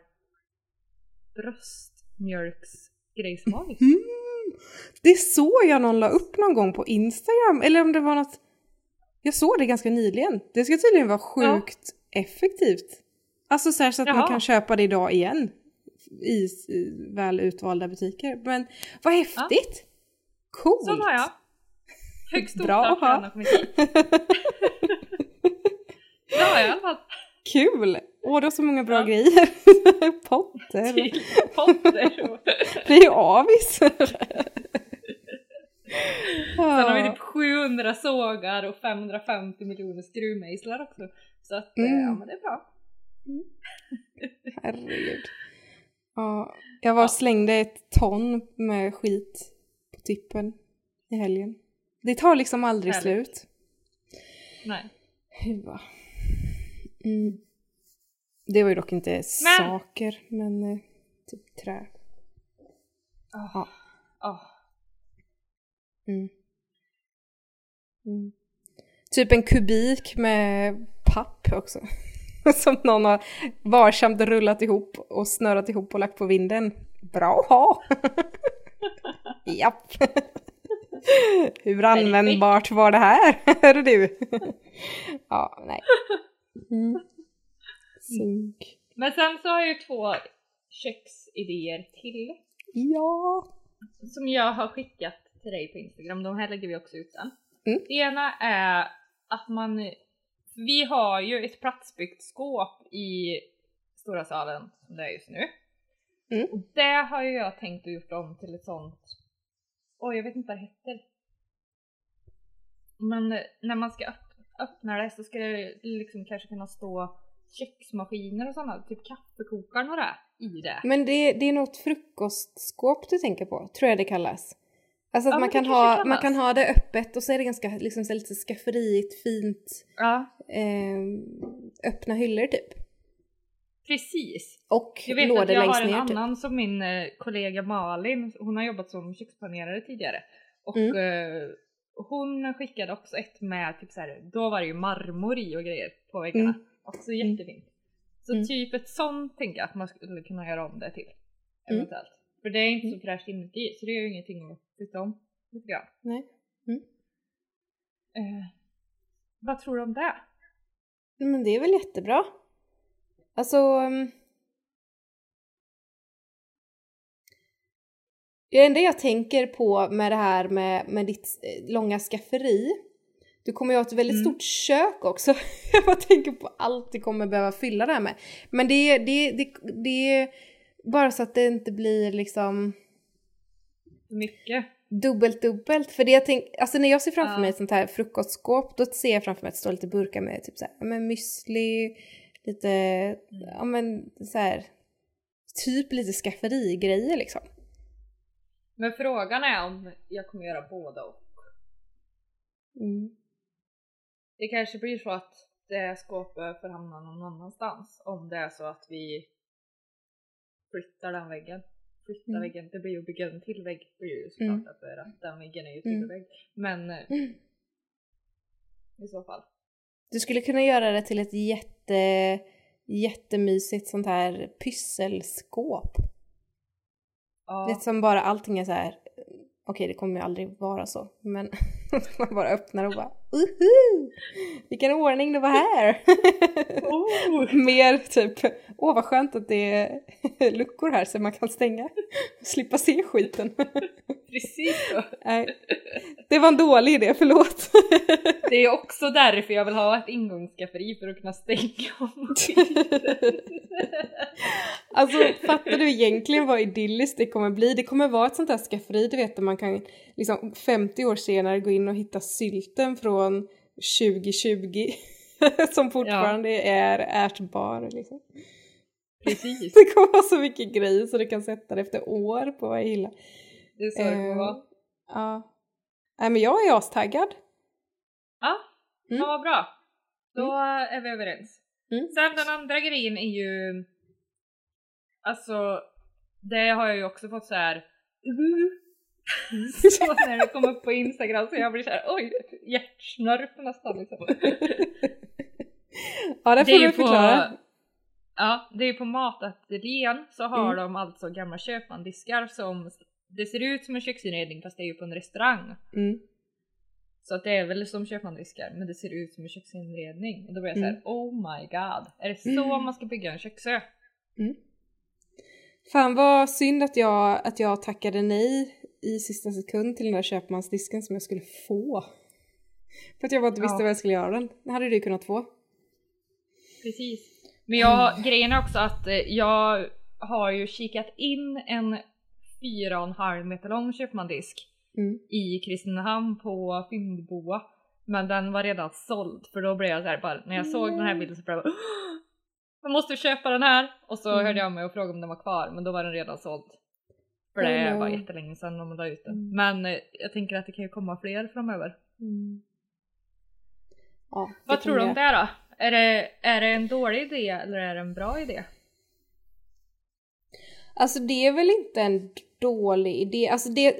A: bröstmjölksgrej som har
B: Mm. Det såg jag någon la upp någon gång på Instagram, eller om det var något... Jag såg det ganska nyligen. Det ska tydligen vara sjukt effektivt. Alltså så, här, så att man
A: Jaha.
B: kan köpa det idag igen. I, väl utvalda butiker. Men vad häftigt! Coolt!
A: Så har jag. Högst
B: Bra
A: oklart
B: att ha.
A: har. Det har jag i alla fall.
B: Kul! Åh, det var så många bra
A: Ja.
B: grejer. Potter.
A: Potter
B: är ju avis.
A: Sen har vi typ 700 sågar och 550 miljoner skruvmejslar också. Så att eh,
B: Mm.
A: ja men det är bra.
B: Herregud. Ja, jag var och slängde ett ton med skit på tippen i helgen. Det tar liksom aldrig
A: Härligt.
B: slut.
A: Nej.
B: Hua. Mm. Det var ju dock inte saker, men eh, typ trä. Ja.
A: Ah.
B: Mm. Mm. Typ en kubik med papp också. Som någon har varsamt rullat ihop och snörat ihop och lagt på vinden. Bra att ha! Japp! Hur användbart var det här? Hörru du! ja, nej. Mm.
A: Men sen så har jag ju två köksidéer till.
B: Ja!
A: Som jag har skickat till dig på Instagram. De här lägger vi också ut sen.
B: Mm.
A: Det ena är att man... Vi har ju ett platsbyggt skåp i stora salen som det är just nu.
B: Mm.
A: Och det har ju jag tänkt att gjort om till ett sånt... Oj, jag vet inte vad det heter. Men när man ska öpp- öppna det så ska det liksom kanske kunna stå köksmaskiner och sådana, typ kaffekokaren och det i det.
B: Men det, det är något frukostskåp du tänker på, tror jag det kallas. Alltså att
A: Ja,
B: man, kan ha, man kan ha det öppet och så är det ganska liksom, så lite skafferiigt, fint,
A: Ja,
B: eh, öppna hyllor typ.
A: precis.
B: Och
A: Jag vet
B: lådor
A: att jag
B: längst
A: har en
B: ner typ.
A: annan som min eh, kollega Malin, hon har jobbat som köksplanerare tidigare. Och
B: Mm.
A: eh, hon skickade också ett med typ så här, då var det ju marmor i och grejer på väggarna.
B: Mm.
A: Också jättefint. Så
B: Mm.
A: typ ett sånt tänker jag att man skulle kunna göra om det till.
B: Mm.
A: Eventuellt. För det är inte så fräscht inuti så det är ju ingenting att flytta om. Lite grann.
B: Nej.
A: Eh, vad tror du om det?
B: Men det är väl jättebra. Alltså... um, Det enda jag tänker på med det här med, med ditt eh, långa skafferi, du kommer ju ha ett väldigt
A: Mm.
B: stort kök också. jag bara tänker på allt du kommer behöva fylla det här med. Men det, det, det, det är bara så att det inte blir liksom
A: Mycket.
B: dubbelt dubbelt. För det jag tänk, alltså när jag ser framför
A: Ja.
B: mig ett sånt här frukostskåp, då ser jag framför mig att det står lite burkar med typ så här, men müsli, lite, ja men så här, typ lite skafferigrejer liksom.
A: Men frågan är om jag kommer göra båda och.
B: Mm.
A: Det kanske blir så att det skåpet får hamna någon annanstans om det är så att vi flyttar den väggen. Flyttar
B: Mm.
A: väggen, det blir ju att bygga en till vägg blir ju såklart
B: Mm.
A: för att den väggen är ju
B: Mm.
A: till vägg. Men eh,
B: Mm.
A: i så fall.
B: Du skulle kunna göra det till ett jätte, jättemysigt sånt här pysselskåp.
A: Ja.
B: Det som bara allting är så här. okej det kommer ju aldrig vara så, men man bara öppnar och bara Uhu! Vilken ordning det var här!
A: Oh.
B: Mer typ, åh vad skönt att det är luckor här så man kan stänga och slippa se skiten.
A: Precis så.
B: Nej, det var en dålig idé, förlåt.
A: Det är också därför jag vill ha ett ingångsskafferi för att kunna stänga om
B: Alltså fattar du egentligen vad idylliskt det kommer bli? Det kommer vara ett sånt här skafferi, du vet, där man kan liksom 50 år senare gå in och hitta sylten från 2020 som fortfarande är ätbar liksom.
A: Precis.
B: Det kommer vara så mycket grejer så du kan sätta det efter år på varje hylla.
A: Det är så det kommer
B: Eh,
A: vara.
B: Ja. Nej men jag är astaggad.
A: Ja,
B: Mm.
A: ja vad bra. Då är vi överens.
B: Mm.
A: Sen den andra grejen är ju Alltså det har jag ju också fått så här. så när det kommer upp på instagram så jag blir såhär oj hjärtsnörp nästan liksom.
B: Ja det får du förklara.
A: Ja, det är på matateljén så har
B: Mm.
A: de alltså gamla köpmandiskar som det ser ut som en köksinredning fast det är ju på en restaurang.
B: Mm.
A: Så att det är väl som köpmandiskar men det ser ut som en köksinredning. Och då blir jag såhär
B: Mm.
A: oh my god, är det så
B: Mm.
A: man ska bygga en köksö?
B: Fan vad synd att jag, att jag tackade nej i sista sekund till den där köpmansdisken som jag skulle få. För att jag bara inte visste
A: Ja.
B: vad jag skulle göra den. Det hade du kunnat få.
A: Precis. Men jag, grejen är också att eh, jag har ju kikat in en 4,5 meter lång köpmandisk
B: Mm.
A: i Kristinehamn på Finnboa. Men den var redan såld för då blev jag så här bara när jag såg den här bilden så blev jag bara, "Åh! jag måste köpa den här och så
B: Mm.
A: hörde jag mig och frågade om den var kvar men då var den redan såld. För det var jättelänge sedan de la ut den.
B: Mm.
A: Men eh, jag tänker att det kan ju komma fler framöver.
B: Ja, det
A: Vad tror du om det då? Är det, är det en dålig idé eller är det en bra idé?
B: Alltså det är väl inte en dålig idé. Alltså det,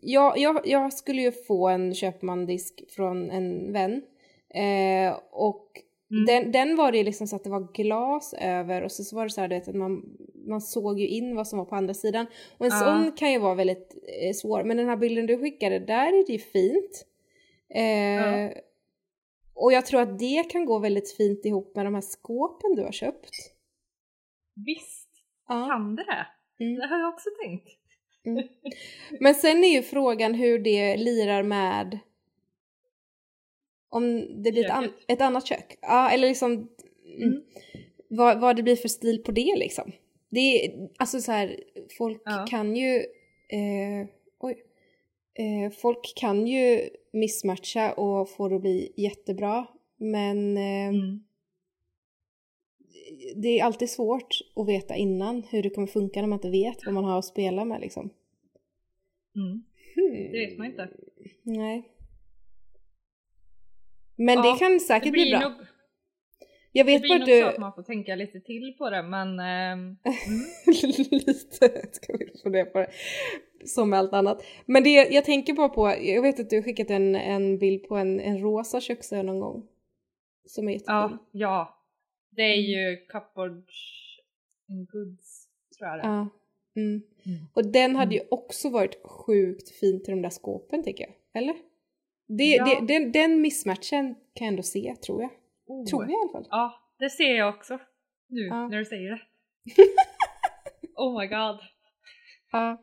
B: jag, jag, jag skulle ju få en köpmandisk från en vän. Eh, och
A: Mm.
B: den, den var det liksom så att det var glas över och så, så var det så här du vet, att man, man såg ju in vad som var på andra sidan. Och en
A: Ja.
B: sån kan ju vara väldigt eh, svår. Men den här bilden du skickade, där är det ju fint. Eh,
A: Ja.
B: Och jag tror att det kan gå väldigt fint ihop med de här skåpen du har köpt.
A: Visst
B: Ja.
A: kan det det.
B: Mm.
A: Det har jag också tänkt.
B: Men sen är ju frågan hur det lirar med om det blir ett, an- ett annat kök. Ja, eller liksom mm.
A: Mm.
B: vad, vad det blir för stil på det liksom. Det är, alltså så här, folk
A: Ja.
B: kan ju, eh, oj, eh, folk kan ju missmatcha och få det att bli jättebra. Men eh,
A: Mm.
B: det är alltid svårt att veta innan hur det kommer funka när man inte vet vad man har att spela med liksom.
A: Mm.
B: Hmm.
A: Det vet man inte.
B: Nej. Men
A: Ja,
B: det kan säkert
A: Det
B: bli
A: blir
B: bra.
A: nog,
B: Jag
A: det
B: vet
A: blir
B: bara
A: nog
B: att
A: så att
B: du...
A: man får tänka lite till på det men ehm,
B: Lite ska vi fundera på det. Som med allt annat. Men det jag tänker bara på, jag vet att du har skickat en, en bild på en, en rosa köksö någon gång. Som är jättefin.
A: ja, ja. Det är
B: Mm.
A: ju Cupboard and Goods tror jag det är.
B: Ja. Mm.
A: Mm.
B: Och den hade ju också varit sjukt fin till de där skåpen tänker jag. Eller? Det,
A: Ja.
B: det, den, den missmatchen kan jag ändå se tror jag.
A: Oh.
B: Tror jag i alla fall.
A: Ja, det ser jag också. Nu
B: Ja.
A: när du säger det. oh my god.
B: Ja.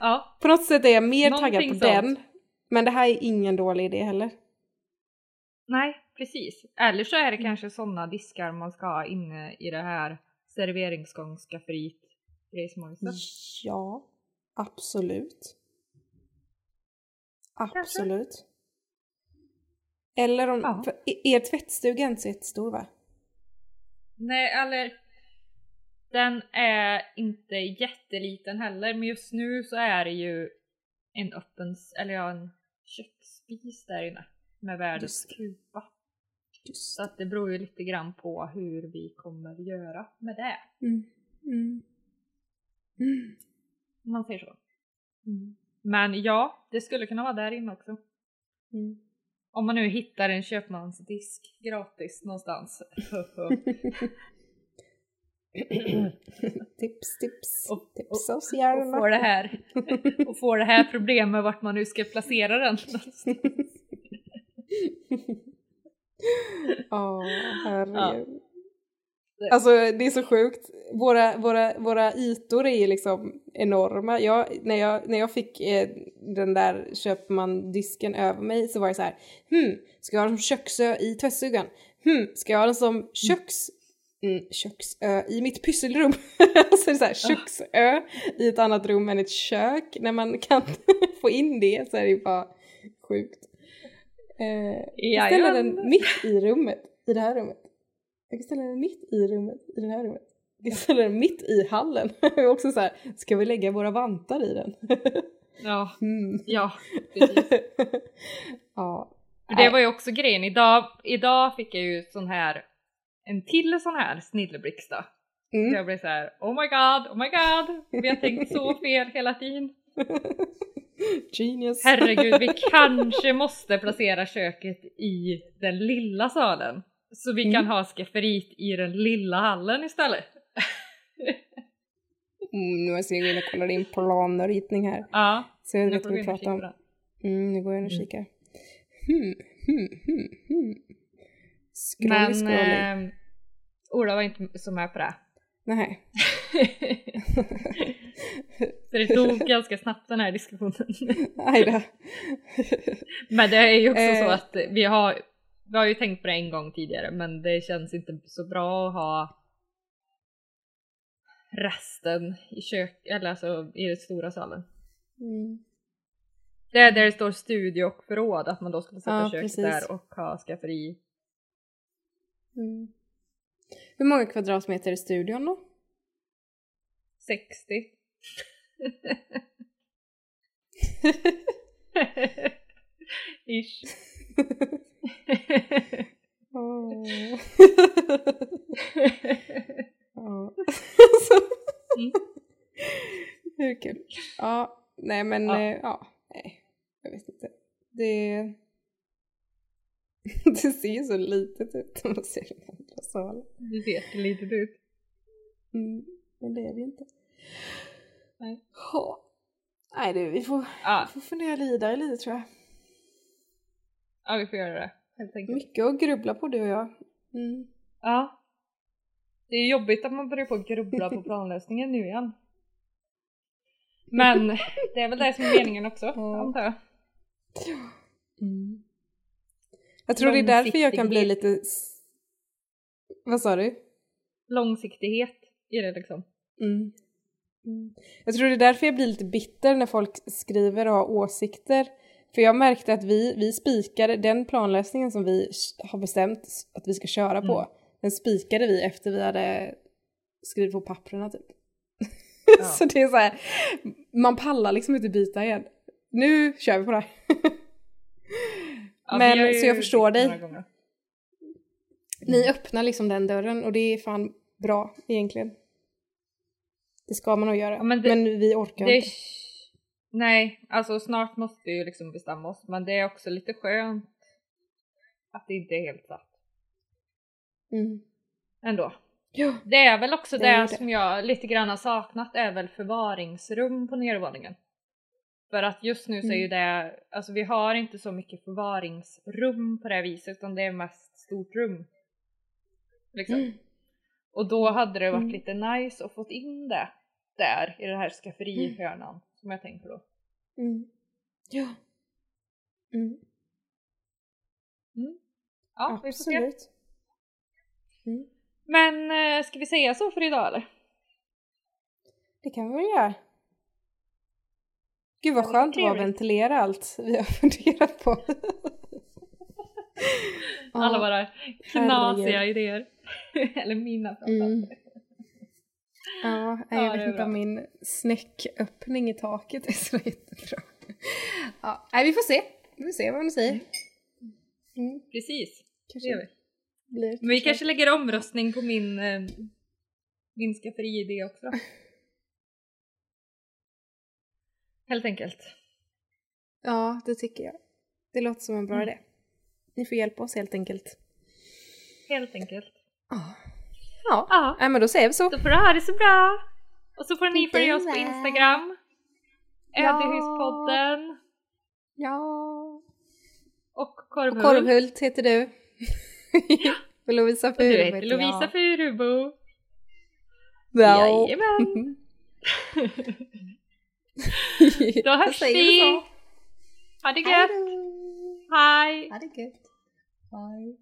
A: Ja,
B: På något sätt är jag mer taggad
A: Någonting
B: på
A: sånt.
B: den. Men det här är ingen dålig idé heller.
A: nej precis. Eller så är
B: Mm.
A: det kanske sådana diskar man ska ha inne i det här serveringsgångsskafferiet.
B: Ja, absolut. Absolut. Eller om,
A: Ja.
B: för e- er tvättstuga är inte så jättestor va?
A: Nej, eller den är inte jätteliten heller, men just nu så är det ju en öppen, eller ja, en köksspis där inne med världens kupa. Så att det beror ju lite grann på hur vi kommer göra med det.
B: Mm. Mm.
A: Om man säger så.
B: Mm.
A: Men ja, det skulle kunna vara där inne också.
B: Mm.
A: Om man nu hittar en köpmansdisk gratis någonstans.
B: tips, tips,
A: Och-
B: tipsa oss
A: och
B: gärna.
A: får det här, och får det här problemet vart man nu ska placera den.
B: Ja, herregud.
A: Ja.
B: Alltså det är så sjukt. Våra, våra, våra ytor är ju liksom enorma. Jag, när, jag, när jag fick eh, den där köpman-disken över mig så var det så här. Hmm, ska jag ha den som köksö i tvättstugan? Hmm, ska jag ha den som köks... Mm, köksö i mitt pysselrum. det är så här, köksö i ett annat rum än ett kök. När man kan få in det så är det ju bara sjukt. Eh, ställer den mitt i rummet, i det här rummet. Jag kan ställa den mitt i rummet, i det här rummet. Jag kan ställa den mitt i hallen. Är också så här, ska vi lägga våra vantar i den?
A: Ja,
B: Mm.
A: ja, precis.
B: ja.
A: För det var ju också grejen, idag, idag fick jag ju sån här, en till sån här snilleblixt då. Så
B: Mm.
A: jag blev så här: oh my god, oh my god, vi har tänkt så fel hela tiden.
B: Genius.
A: Herregud, vi kanske måste placera köket i den lilla salen. Så vi kan
B: Mm.
A: ha skafferiet i den lilla hallen istället.
B: Mm, nu ska jag in och kolla din plan och ritning här.
A: Ja,
B: Så jag vet vad
A: vi in
B: pratar om. Mm, nu går jag in och
A: Mm.
B: kikar. Hmm, hmm, hmm, hmm. Scrolly,
A: Men eh, Ola var inte så med på det.
B: Nej.
A: så det tog ganska snabbt den här diskussionen.
B: Aj då.
A: Men det är ju också så
B: Eh.
A: att vi har, vi har ju tänkt på det en gång tidigare men det känns inte så bra att ha resten i kök, eller alltså i den stora salen.
B: Mm.
A: Det är där det står studio och förråd, att man då skulle sätta
B: Ja,
A: köket
B: precis.
A: där och ha skafferi.
B: Mm. Hur många kvadratmeter är studion då?
A: 60. Ish. Mm.
B: Hur kul. Ja, nej men
A: Ja.
B: ja. ja, nej. Jag vet inte. Det... det ser ju så litet ut om man ser den andra salen.
A: Det ser lite ut.
B: Mm, men det är det inte.
A: Nej.
B: Ja. Nej du, vi får,
A: Ja,
B: vi får fundera vidare lite tror jag.
A: Ja, vi får göra det. Helt enkelt.
B: Mycket att grubbla på du och jag. Mm.
A: Ja. Det är jobbigt att man börjar på att grubbla på planlösningen nu igen. Men det är väl det som är meningen också,
B: Ja.
A: antar jag.
B: Mm. Jag tror det är därför jag kan bli lite... Vad sa du?
A: Långsiktighet i det liksom.
B: Mm. Mm. Jag tror det är därför jag blir lite bitter när folk skriver och har åsikter. För jag märkte att vi, vi spikade den planlösningen som vi har bestämt att vi ska köra på.
A: Mm.
B: Den spikade vi efter vi hade skrivit på papperna typ.
A: Ja.
B: så det är så här, man pallar liksom inte byta igen. Nu kör vi på det här.
A: Ja,
B: Men,
A: ju
B: så jag förstår dig. Ni öppnar liksom den dörren och det är fan bra egentligen. Det ska man nog göra.
A: Ja, men
B: men,
A: det-
B: vi orkar
A: Det
B: inte.
A: Nej, alltså snart måste vi ju liksom bestämma oss men det är också lite skönt att det inte är helt satt
B: Mm.
A: ändå.
B: Ja.
A: Det är väl också
B: Det
A: det, som jag lite grann har saknat är väl förvaringsrum på nedervåningen. För att just nu så är ju det, alltså vi har inte så mycket förvaringsrum på det här viset utan det är mest stort rum. Liksom.
B: Mm.
A: Och då hade det varit
B: Mm.
A: lite nice att fått in det där i den här skafferihörnan som jag tänker då.
B: Mm. Ja. Mm.
A: Ja, får se.
B: Absolut. Mm.
A: Men eh, ska vi säga så för idag eller?
B: Det kan vi väl göra. Gud vad
A: Ja,
B: skönt det var att ventilera allt vi har funderat på.
A: Alla
B: Ja.
A: våra knasiga idéer. eller mina framförallt.
B: Mm. Ja, jag
A: det
B: vet inte om min snäcköppning i taket är så jättebra. Ja, vi får se. Vi får se vad hon säger. Mm.
A: Precis, det
B: Kanske
A: gör vi.
B: blir
A: Men vi
B: försök.
A: kanske lägger omröstning på min, eh, min skafferiidé också. Helt enkelt.
B: Ja, det tycker jag. Det låter som en bra
A: Mm.
B: idé. Ni får hjälpa oss helt enkelt.
A: Helt enkelt.
B: Ja. Ja,
A: Ja,
B: Nej, men då säger vi så.
A: då får du ha det så bra. Och så får ni
B: Inte
A: följa oss på. Instagram.
B: Ja.
A: Ödehuspodden.
B: Ja.
A: Och
B: Och
A: Korvhult.
B: Korvhult heter du. Och Lovisa
A: Och du
B: Furubo
A: heter Lovisa
B: jag.
A: Furubo.
B: Ja.
A: Jajamän. Då hörs vi. Ha det gött. Hej.
B: Ha det gött. Hej.